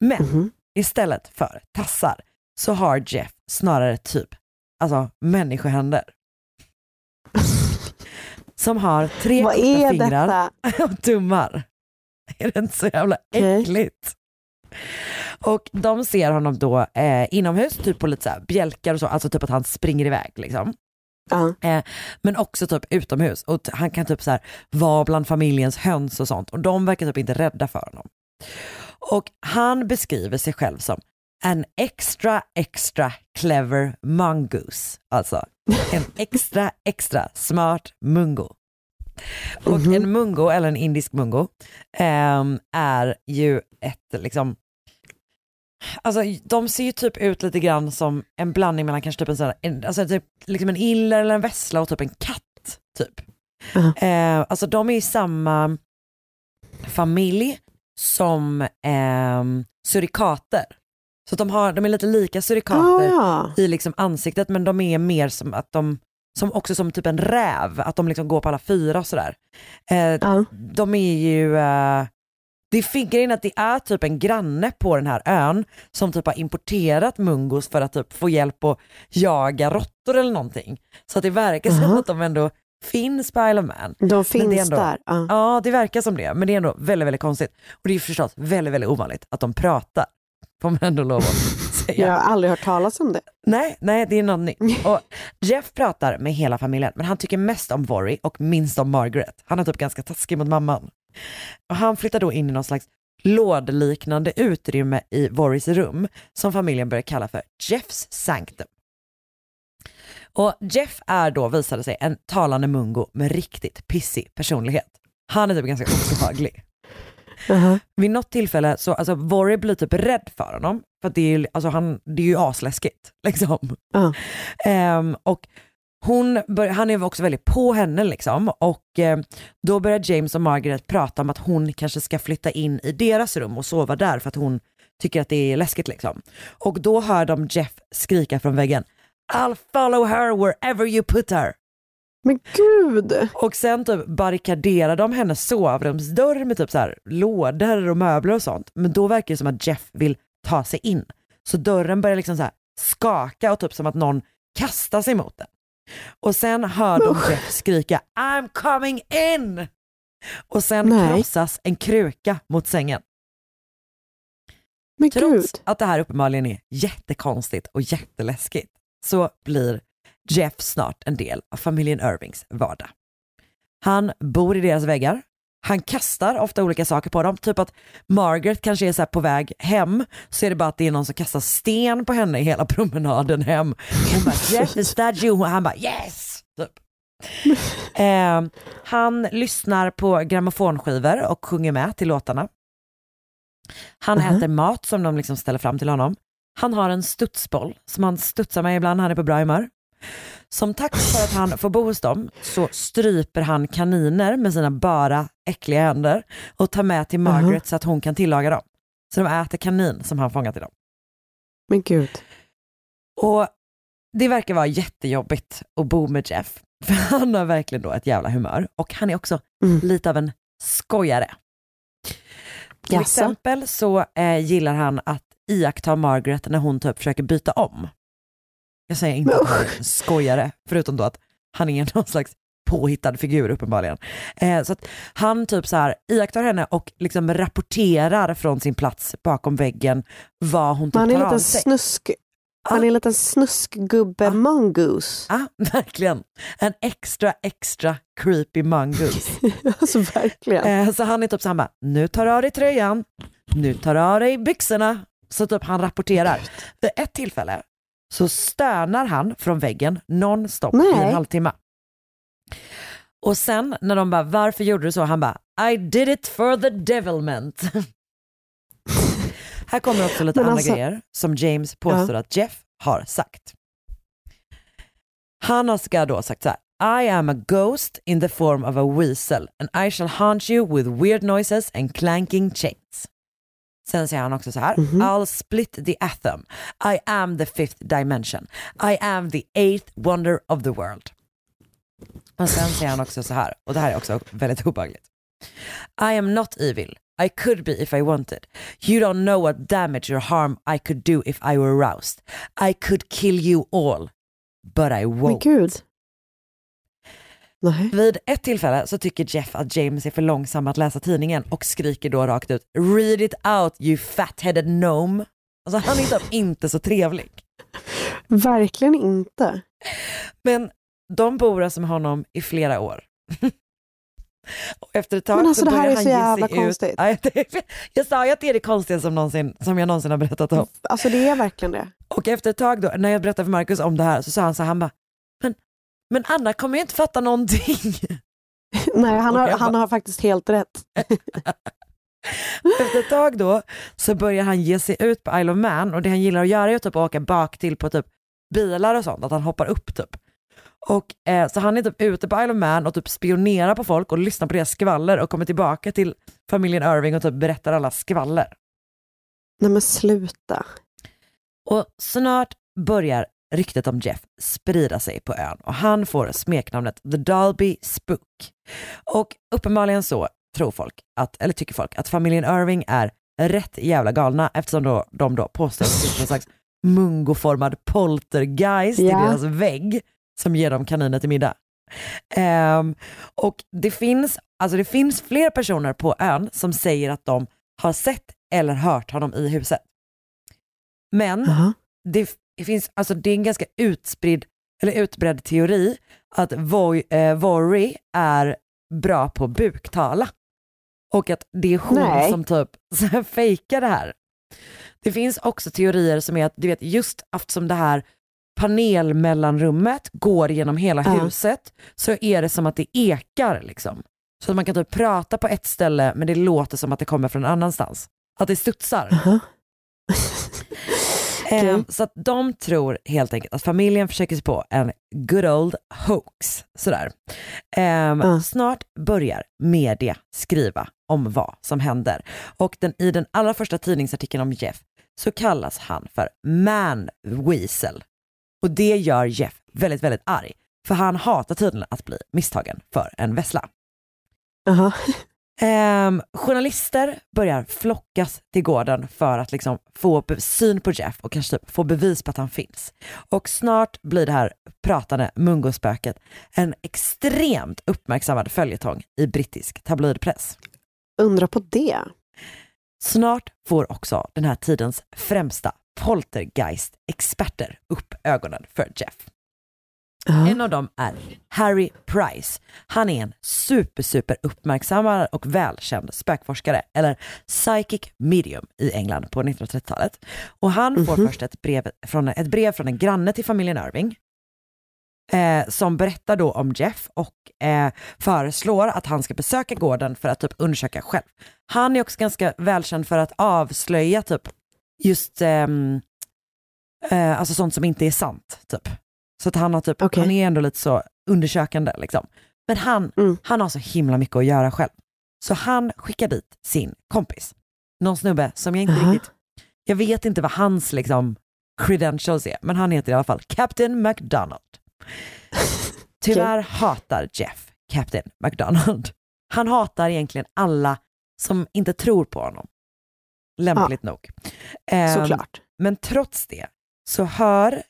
Men istället för tassar så har Jeff snarare typ alltså människohänder. Som har tre Vad korta fingrar och tummar. Är det inte så jävla äckligt? Och de ser honom då eh, inomhus, typ på lite så här bjälkar och så, alltså typ att han springer iväg liksom. Eh, men också typ utomhus och han kan typ så här vara bland familjens höns och sånt och de verkar typ inte rädda för honom. Och han beskriver sig själv som en extra extra clever mongoose. Alltså en extra extra smart mungo. Och en mungo, eller en indisk mungo, ehm, är ju ett liksom Alltså de ser ju typ ut lite grann som en blandning mellan kanske typ en, sån en, alltså typ, liksom en iller eller en vessla och typ en katt. Typ. Eh, alltså de är i samma familj som ehm, surikater. Så de, har, de är lite lika surikater Ah, i liksom ansiktet men de är mer som att de, som också som typ en räv, att de liksom går på alla fyra och sådär. Eh, De är ju, eh, det är grejen att det är typ en granne på den här ön som typ har importerat mungos för att typ få hjälp att jaga råttor eller någonting. Så att det verkar som Aha. att de ändå finns på Isle of Man. De finns ändå, där. Ja. Ja, det verkar som det. Men det är ändå väldigt, väldigt konstigt. Och det är förstås väldigt, väldigt ovanligt att de pratar. Får man ändå lov att säga. Jag har aldrig hört talas om det. Nej, nej, det är något nytt. Och Jeff pratar med hela familjen, men han tycker mest om Vory och minst om Margaret. Han är typ ganska taskig mot mamman. Och han flyttar då in i någon slags lådliknande utrymme i Vorys rum som familjen börjar kalla för Jeffs sanctum. Och Jeff är då, visade sig, en talande mungo med riktigt pissig personlighet. Han är typ ganska obehaglig. Vid något tillfälle så, alltså Vory blir typ rädd för honom, för det är, alltså, han, det är ju asläskigt. Liksom. Ehm, och hon bör, han är också väldigt på henne liksom och eh, då börjar James och Margaret prata om att hon kanske ska flytta in i deras rum och sova där för att hon tycker att det är läskigt liksom. Och då hör de Jeff skrika från väggen I'll follow her wherever you put her. Men gud! Och sen typ barrikaderar de hennes sovrumsdörr med typ så här lådor och möbler och sånt. Men då verkar det som att Jeff vill ta sig in. Så dörren börjar liksom så här skaka och typ som att någon kastar sig mot den. Och sen hör de Jeff skrika I'm coming in! Och sen Nej. krossas en kruka mot sängen. Men Trots gud. att det här uppenbarligen är jättekonstigt och jätteläskigt så blir Jeff snart en del av familjen Irvings vardag. Han bor i deras väggar. Han kastar ofta olika saker på dem, typ att Margaret kanske är så på väg hem, så är det bara att det är någon som kastar sten på henne i hela promenaden hem. Hon bara Jeff is that you? Och han bara yes! Typ. Eh, han lyssnar på grammofonskivor och sjunger med till låtarna. Han Mhm. äter mat som de liksom ställer fram till honom. Han har en studsboll som han studsar med ibland när han är på bra humör. Som tack för att han får bo hos dem så stryper han kaniner med sina bara äckliga händer och tar med till Margaret så att hon kan tillaga dem. Så de äter kanin som han fångat till dem. Men gud. Och det verkar vara jättejobbigt att bo med Jeff. För han har verkligen då ett jävla humör och han är också lite av en skojare. Till exempel så eh, gillar han att iaktta Margaret när hon typ försöker byta om. Jag säger inte att han är en skojare, förutom då att han är någon slags påhittad figur uppenbarligen. Eh, så att han typ så här iakttar henne och liksom rapporterar från sin plats bakom väggen vad hon typ Han är en tar av sig. snusk... Han är en liten snuskgubbe mongoose. Ja, verkligen. En extra, extra creepy mongoose. alltså verkligen. Eh, så han är typ så han bara, nu tar du av dig tröjan, nu tar du av dig byxorna. Så typ han rapporterar. Vid ett tillfälle så stönar han från väggen nonstop i Nej. en halvtimme. Och sen när de bara, varför gjorde du så? Han bara, I did it for the devilment. Här kommer också lite andra alltså- grejer som James påstår att Jeff har sagt. Han ska då ha sagt så här. I am a ghost in the form of a weasel and I shall haunt you with weird noises and clanking chains. Sen säger han också så här. I'll split the atom. I am the fifth dimension. I am the eighth wonder of the world. Och sen säger han också så här, och det här är också väldigt obehagligt. I am not evil. I could be if I wanted. You don't know what damage or harm I could do if I were aroused. I could kill you all. But I won't. Men gud. Nej. Vid ett tillfälle så tycker Jeff att James är för långsam att läsa tidningen och skriker då rakt ut “Read it out you fat-headed gnome”. Alltså han är inte så trevlig. Verkligen inte. Men de bor alltså med honom i flera år. Och efter ett tag Men alltså, så det här är han så jävla konstigt. Ja, Jag sa ju att det är det konstigaste som, någonsin, som jag någonsin har berättat om. Alltså det är verkligen det. Och efter ett tag då, när jag berättade för Marcus om det här så sa han så här, han bara, men, men Anna kommer ju inte fatta någonting. Nej, han har, han har faktiskt helt rätt. Efter ett tag då så börjar han ge sig ut på Isle of Man och det han gillar att göra är att typ åka bak till på typ bilar och sånt, att han hoppar upp typ. Och eh, så han är typ ute på Isle of Man och typ spionerar på folk och lyssnar på deras skvaller och kommer tillbaka till familjen Irving och typ berättar alla skvaller. Nej men sluta. Och snart börjar ryktet om Jeff sprida sig på ön och han får smeknamnet The Dalby Spook. Och uppenbarligen så tror folk, att, eller tycker folk, att familjen Irving är rätt jävla galna eftersom då, de då det finns någon slags mungoformad poltergeist Ja. i deras vägg som ger dem kaniner till middag. Ehm, och det finns, alltså det finns fler personer på ön som säger att de har sett eller hört honom i huset. Men Jaha. det, det finns, alltså det är en ganska utspridd, eller utbredd teori att Voy, eh, Vory är bra på buktala. Och att det är hon Nej. som typ fejkar det här. Det finns också teorier som är att, du vet, just eftersom det här panelmellanrummet går genom hela Ja. huset så är det som att det ekar liksom. Så att man kan typ prata på ett ställe men det låter som att det kommer från en annanstans. Att det studsar. Jaha. Ehm, så att de tror helt enkelt att familjen försöker sig på en good old hoax. Sådär. Ehm, Ja. Snart börjar media skriva om vad som händer. Och den, i den allra första tidningsartikeln om Jeff så kallas han för man weasel. Och det gör Jeff väldigt, väldigt arg. För han hatar tydligen att bli misstagen för en vessla. Jaha. Ehm, journalister börjar flockas till gården för att liksom få syn på Jeff och kanske typ få bevis på att han finns. Och snart blir det här pratande mungospöket en extremt uppmärksammad följetong i brittisk tabloidpress. Undra på det. Snart får också den här tidens främsta poltergeist-experter upp ögonen för Jeff. Ja. En av dem är Harry Price. Han är en super, super uppmärksammad och välkänd spökforskare, eller psychic medium i England på 1930-talet. Och han får först ett brev, från, ett brev från en granne till familjen Irving eh, som berättar då om Jeff och eh, föreslår att han ska besöka gården för att typ undersöka själv. Han är också ganska välkänd för att avslöja typ just ehm, eh, alltså sånt som inte är sant. Typ. Så att han, har typ, Okej. han är ändå lite så undersökande. Liksom. Men han, Mm. han har så himla mycket att göra själv. Så han skickar dit sin kompis. Någon snubbe som jag inte Aha. riktigt, jag vet inte vad hans liksom, credentials är, men han heter i alla fall Captain McDonald. Tyvärr hatar Jeff Captain McDonald. Han hatar egentligen alla som inte tror på honom. Lämpligt nog. Ehm, Såklart. men trots det så hör,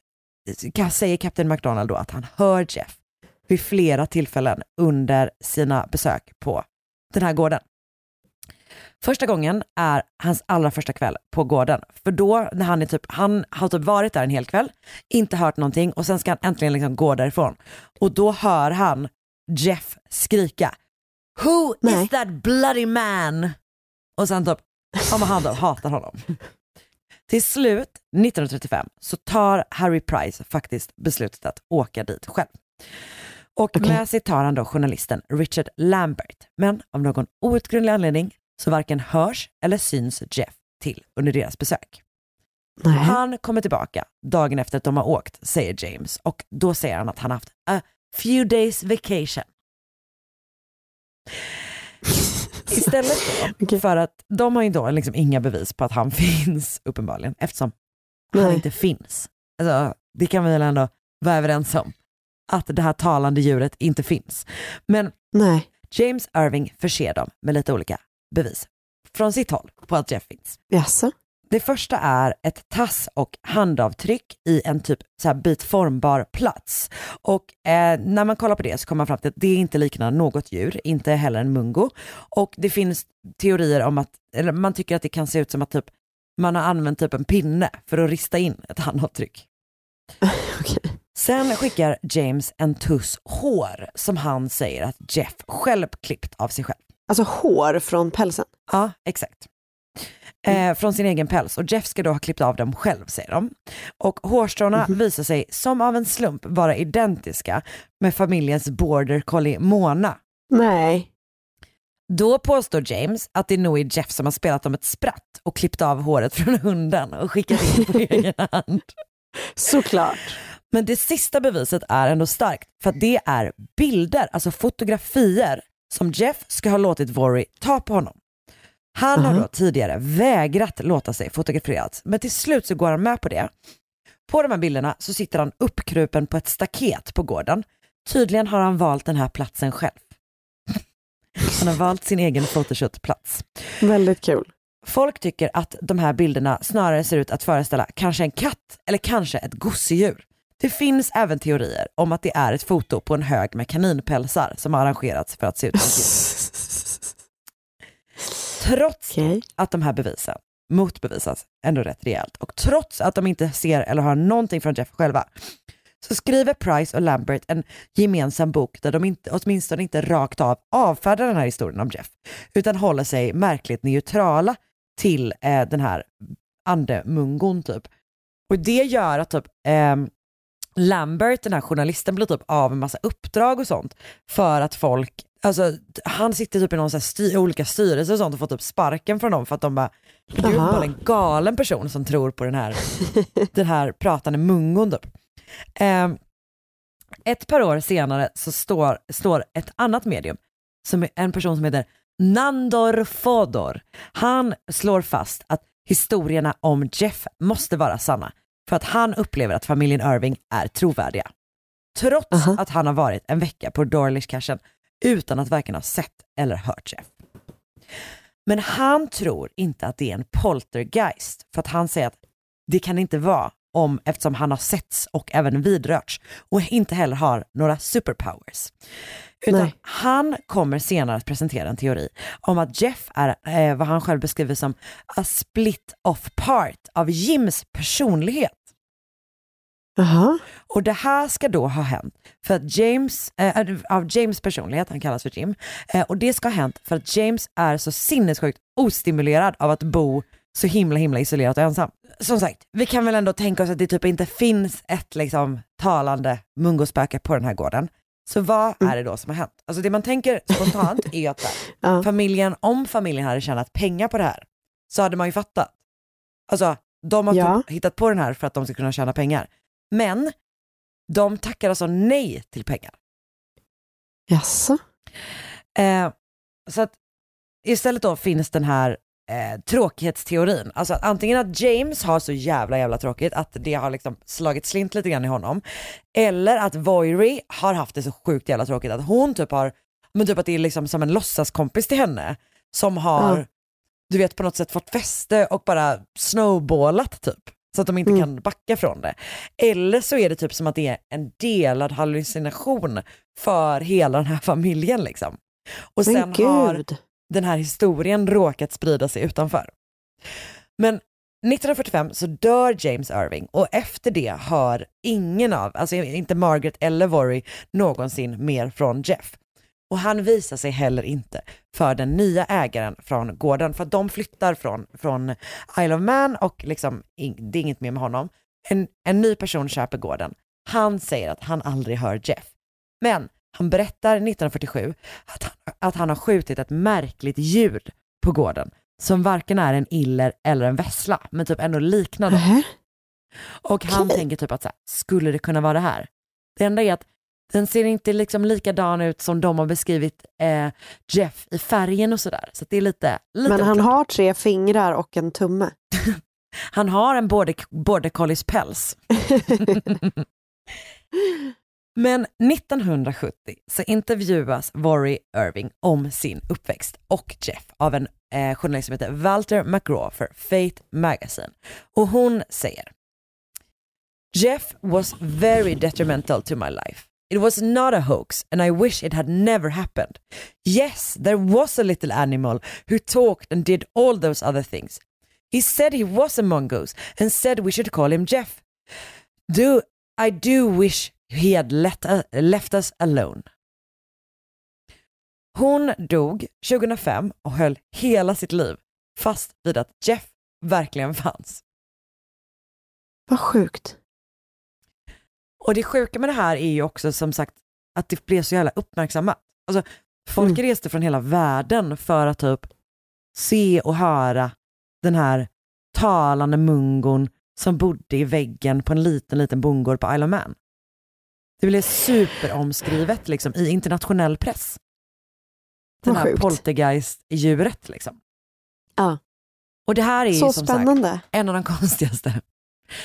säger Captain McDonald då att han hör Jeff vid flera tillfällen under sina besök på den här gården. Första gången är hans allra första kväll på gården. För då när han är typ, han har typ varit där en hel kväll, inte hört någonting och sen ska han äntligen liksom gå därifrån. Och då hör han Jeff skrika Who Nej. is that bloody man? Och sen typ, ja men han hatar honom. Till slut, 1935, så tar Harry Price faktiskt beslutet att åka dit själv. Och Okej. med sig tar han då journalisten Richard Lambert, men av någon outgrundlig anledning så varken hörs eller syns Jeff till under deras besök. Han kommer tillbaka dagen efter att de har åkt, säger James. Och då säger han att han haft a few days vacation. Istället för att de har ju då liksom inga bevis på att han finns uppenbarligen, eftersom han Nej. inte finns. Alltså, det kan vi väl ändå vara överens om, att det här talande djuret inte finns. Men Nej. James Irving förser dem med lite olika bevis från sitt håll på att Jeff finns. Jaså? Det första är ett tass och handavtryck i en typ så här bit formbar plats. Och eh, när man kollar på det så kommer man fram till att det inte liknar något djur, inte heller en mungo. Och det finns teorier om att, eller man tycker att det kan se ut som att typ, man har använt typ en pinne för att rista in ett handavtryck. Sen skickar James en tuss hår som han säger att Jeff själv klippt av sig själv. Alltså hår från pälsen? Ja, exakt. Eh, från sin egen päls och Jeff ska då ha klippt av dem själv säger de. Och hårstråna visar sig som av en slump vara identiska med familjens border collie Mona. Nej. Då påstår James att det nog är Jeff som har spelat dem ett spratt och klippt av håret från hunden och skickat in på egen hand. Såklart. Men det sista beviset är ändå starkt för att det är bilder, alltså fotografier som Jeff ska ha låtit Vory ta på honom. Han har Aha. då tidigare vägrat låta sig fotograferas men till slut så går han med på det. På de här bilderna så sitter han uppkrupen på ett staket på gården. Tydligen har han valt den här platsen själv. Han har valt sin egen photoshoot-plats. Väldigt kul. Folk tycker att de här bilderna snarare ser ut att föreställa kanske en katt eller kanske ett gosedjur. Det finns även teorier om att det är ett foto på en hög med kaninpälsar som har arrangerats för att se ut som djur. Trots att de här bevisen motbevisas ändå rätt rejält och trots att de inte ser eller har någonting från Jeff själva så skriver Price och Lambert en gemensam bok där de inte, åtminstone inte rakt av avfärdar den här historien om Jeff utan håller sig märkligt neutrala till eh, den här andemungon typ. Och det gör att typ ehm, Lambert, den här journalisten, blir typ av en massa uppdrag och sånt för att folk, alltså han sitter typ i någon så styr, olika styrelser och sånt och får typ sparken från dem för att de bara, du är Aha. bara en galen person som tror på den här, den här pratande mungon typ. Ehm, ett par år senare så står, står ett annat medium, som är en person som heter Nandor Fodor. Han slår fast att historierna om Jeff måste vara sanna för att han upplever att familjen Irving är trovärdiga. Trots att han har varit en vecka på Dorlish-cashen utan att varken ha sett eller hört Jeff. Men han tror inte att det är en poltergeist för att han säger att det kan det inte vara om eftersom han har setts och även vidrörts och inte heller har några superpowers. Utan han kommer senare att presentera en teori om att Jeff är eh, vad han själv beskriver som a split off part av Jims personlighet. Och det här ska då ha hänt för att James, eh, av James personlighet, han kallas för Jim, eh, och det ska ha hänt för att James är så sinnessjukt ostimulerad av att bo så himla himla isolerat och ensam. Som sagt, vi kan väl ändå tänka oss att det typ inte finns ett liksom talande mungospöke på den här gården. Så vad är det då som har hänt? Alltså det man tänker spontant är ju att här, familjen, om familjen hade tjänat pengar på det här så hade man ju fattat. Alltså de har Ja. typ hittat på den här för att de ska kunna tjäna pengar. Men de tackar alltså nej till pengar. Jaså? Eh, så att istället då finns den här eh, tråkighetsteorin. Alltså att antingen att James har så jävla jävla tråkigt att det har liksom slagit slint lite grann i honom. Eller att Voiry har haft det så sjukt jävla tråkigt att hon typ har, men typ att det är liksom som en låtsaskompis till henne som har, Ja. du vet på något sätt fått fäste och bara snowballat typ. Så att de inte kan backa från det. Eller så är det typ som att det är en delad hallucination för hela den här familjen liksom. Och Men sen har gud. den här historien råkat sprida sig utanför. Men 1945 så dör James Irving och efter det hör ingen av, alltså inte Margaret eller Vory någonsin mer från Jeff. Och han visar sig heller inte för den nya ägaren från gården för att de flyttar från, från Isle of Man och liksom, det är inget mer med honom. En, en ny person köper gården. Han säger att han aldrig hör Jeff. Men han berättar 1947 att han, att han har skjutit ett märkligt djur på gården som varken är en iller eller en vessla, men typ ändå liknar dem. Nähä. Och han Okej. tänker typ att så här, skulle det kunna vara det här? Det enda är att den ser inte liksom likadan ut som de har beskrivit eh, Jeff i färgen och sådär. Så det är lite, lite Men han oklart. har tre fingrar och en tumme. han har en border, border collies päls. Men 1970 så intervjuas Worry Irving om sin uppväxt och Jeff av en eh, journalist som heter Walter McGraw för Fate Magazine. Och hon säger Jeff was very detrimental to my life. It was not a hoax and I wish it had never happened. Yes, there was a little animal who talked and did all those other things. He said he was a mongoose and said we should call him Jeff. Do I do wish he had let, uh, left us alone. Hon dog 2005 och höll hela sitt liv fast vid att Jeff verkligen fanns. Vad sjukt. Och det sjuka med det här är ju också som sagt att det blev så jävla uppmärksammat. Alltså, folk Mm. reste från hela världen för att typ se och höra den här talande mungon som bodde i väggen på en liten, liten bondgård på Isle of Man. Det blev superomskrivet liksom, i internationell press. Den Vad här sjukt. poltergeist-djuret liksom. Ja. Och det här är ju Så som spännande. sagt en av de konstigaste,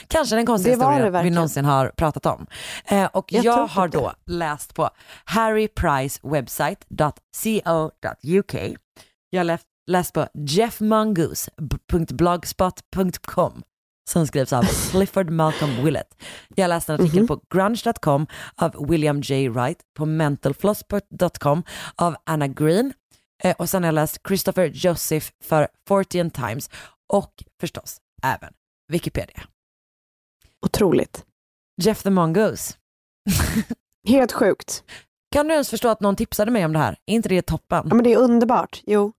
kanske den konstigaste Det var det historien vi någonsin har pratat om. Eh, och Jag jag, har det. då läst på Harry Price website.co.uk. Jag har läst, läst på jeffmongoose.blogspot.com som skrivs av Clifford Malcolm Willett. Jag har läst en artikel Mhm. på grunge.com av William J. Wright, på mentalfloss.com av Anna Green eh, och sen har jag läst Christopher Joseph för Fortean Times och förstås även Wikipedia. Otroligt. Jeff the Mongoose. Helt sjukt. Kan du ens förstå att någon tipsade mig om det här? Är inte det toppen? Ja, men det är underbart. Jo.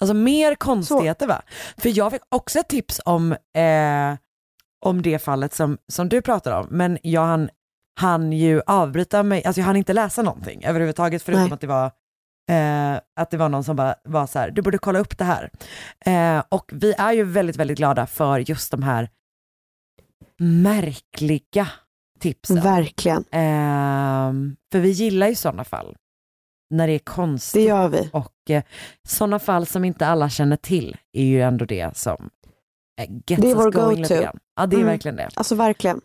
Alltså mer konstigheter va? För jag fick också ett tips om, eh, om det fallet som, som du pratar om, men jag hann, hann ju avbryta mig, alltså jag hann inte läsa någonting överhuvudtaget förutom Nej. att det var eh, att det var någon som bara var så här, du borde kolla upp det här. Eh, och vi är ju väldigt, väldigt glada för just de här märkliga tipsen. Verkligen. Ehm, för vi gillar ju sådana fall. När det är Det konstigt. gör vi. Och eh, sådana fall som inte alla känner till är ju ändå det som eh, gets Det är vår go-to. Ja, det är Mm. verkligen det. Alltså verkligen.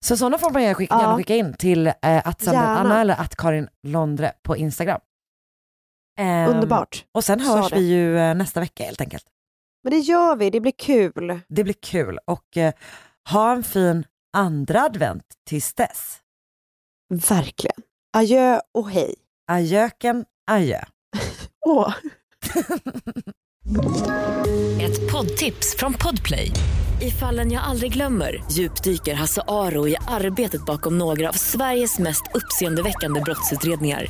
Så sådana får man gärna skicka, Ja. gärna skicka in till eh, att. Anna eller att Karin Londre på Instagram. Ehm, Underbart. Och sen Sa hörs det. vi ju eh, nästa vecka helt enkelt. Men det gör vi. Det blir kul. Det blir kul och eh, ha en fin andra advent tills dess. Verkligen. Adjö och hej. Ajöken, adjö. Åh. Ett poddtips från Podplay. I fallen jag aldrig glömmer djupdyker Hasse Aro i arbetet bakom några av Sveriges mest uppseendeväckande brottsutredningar.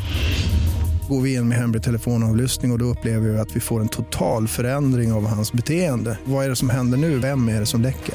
Går vi in med hemlig telefonavlyssning och, och då upplever vi att vi får en total förändring av hans beteende. Vad är det som händer nu? Vem är det som läcker?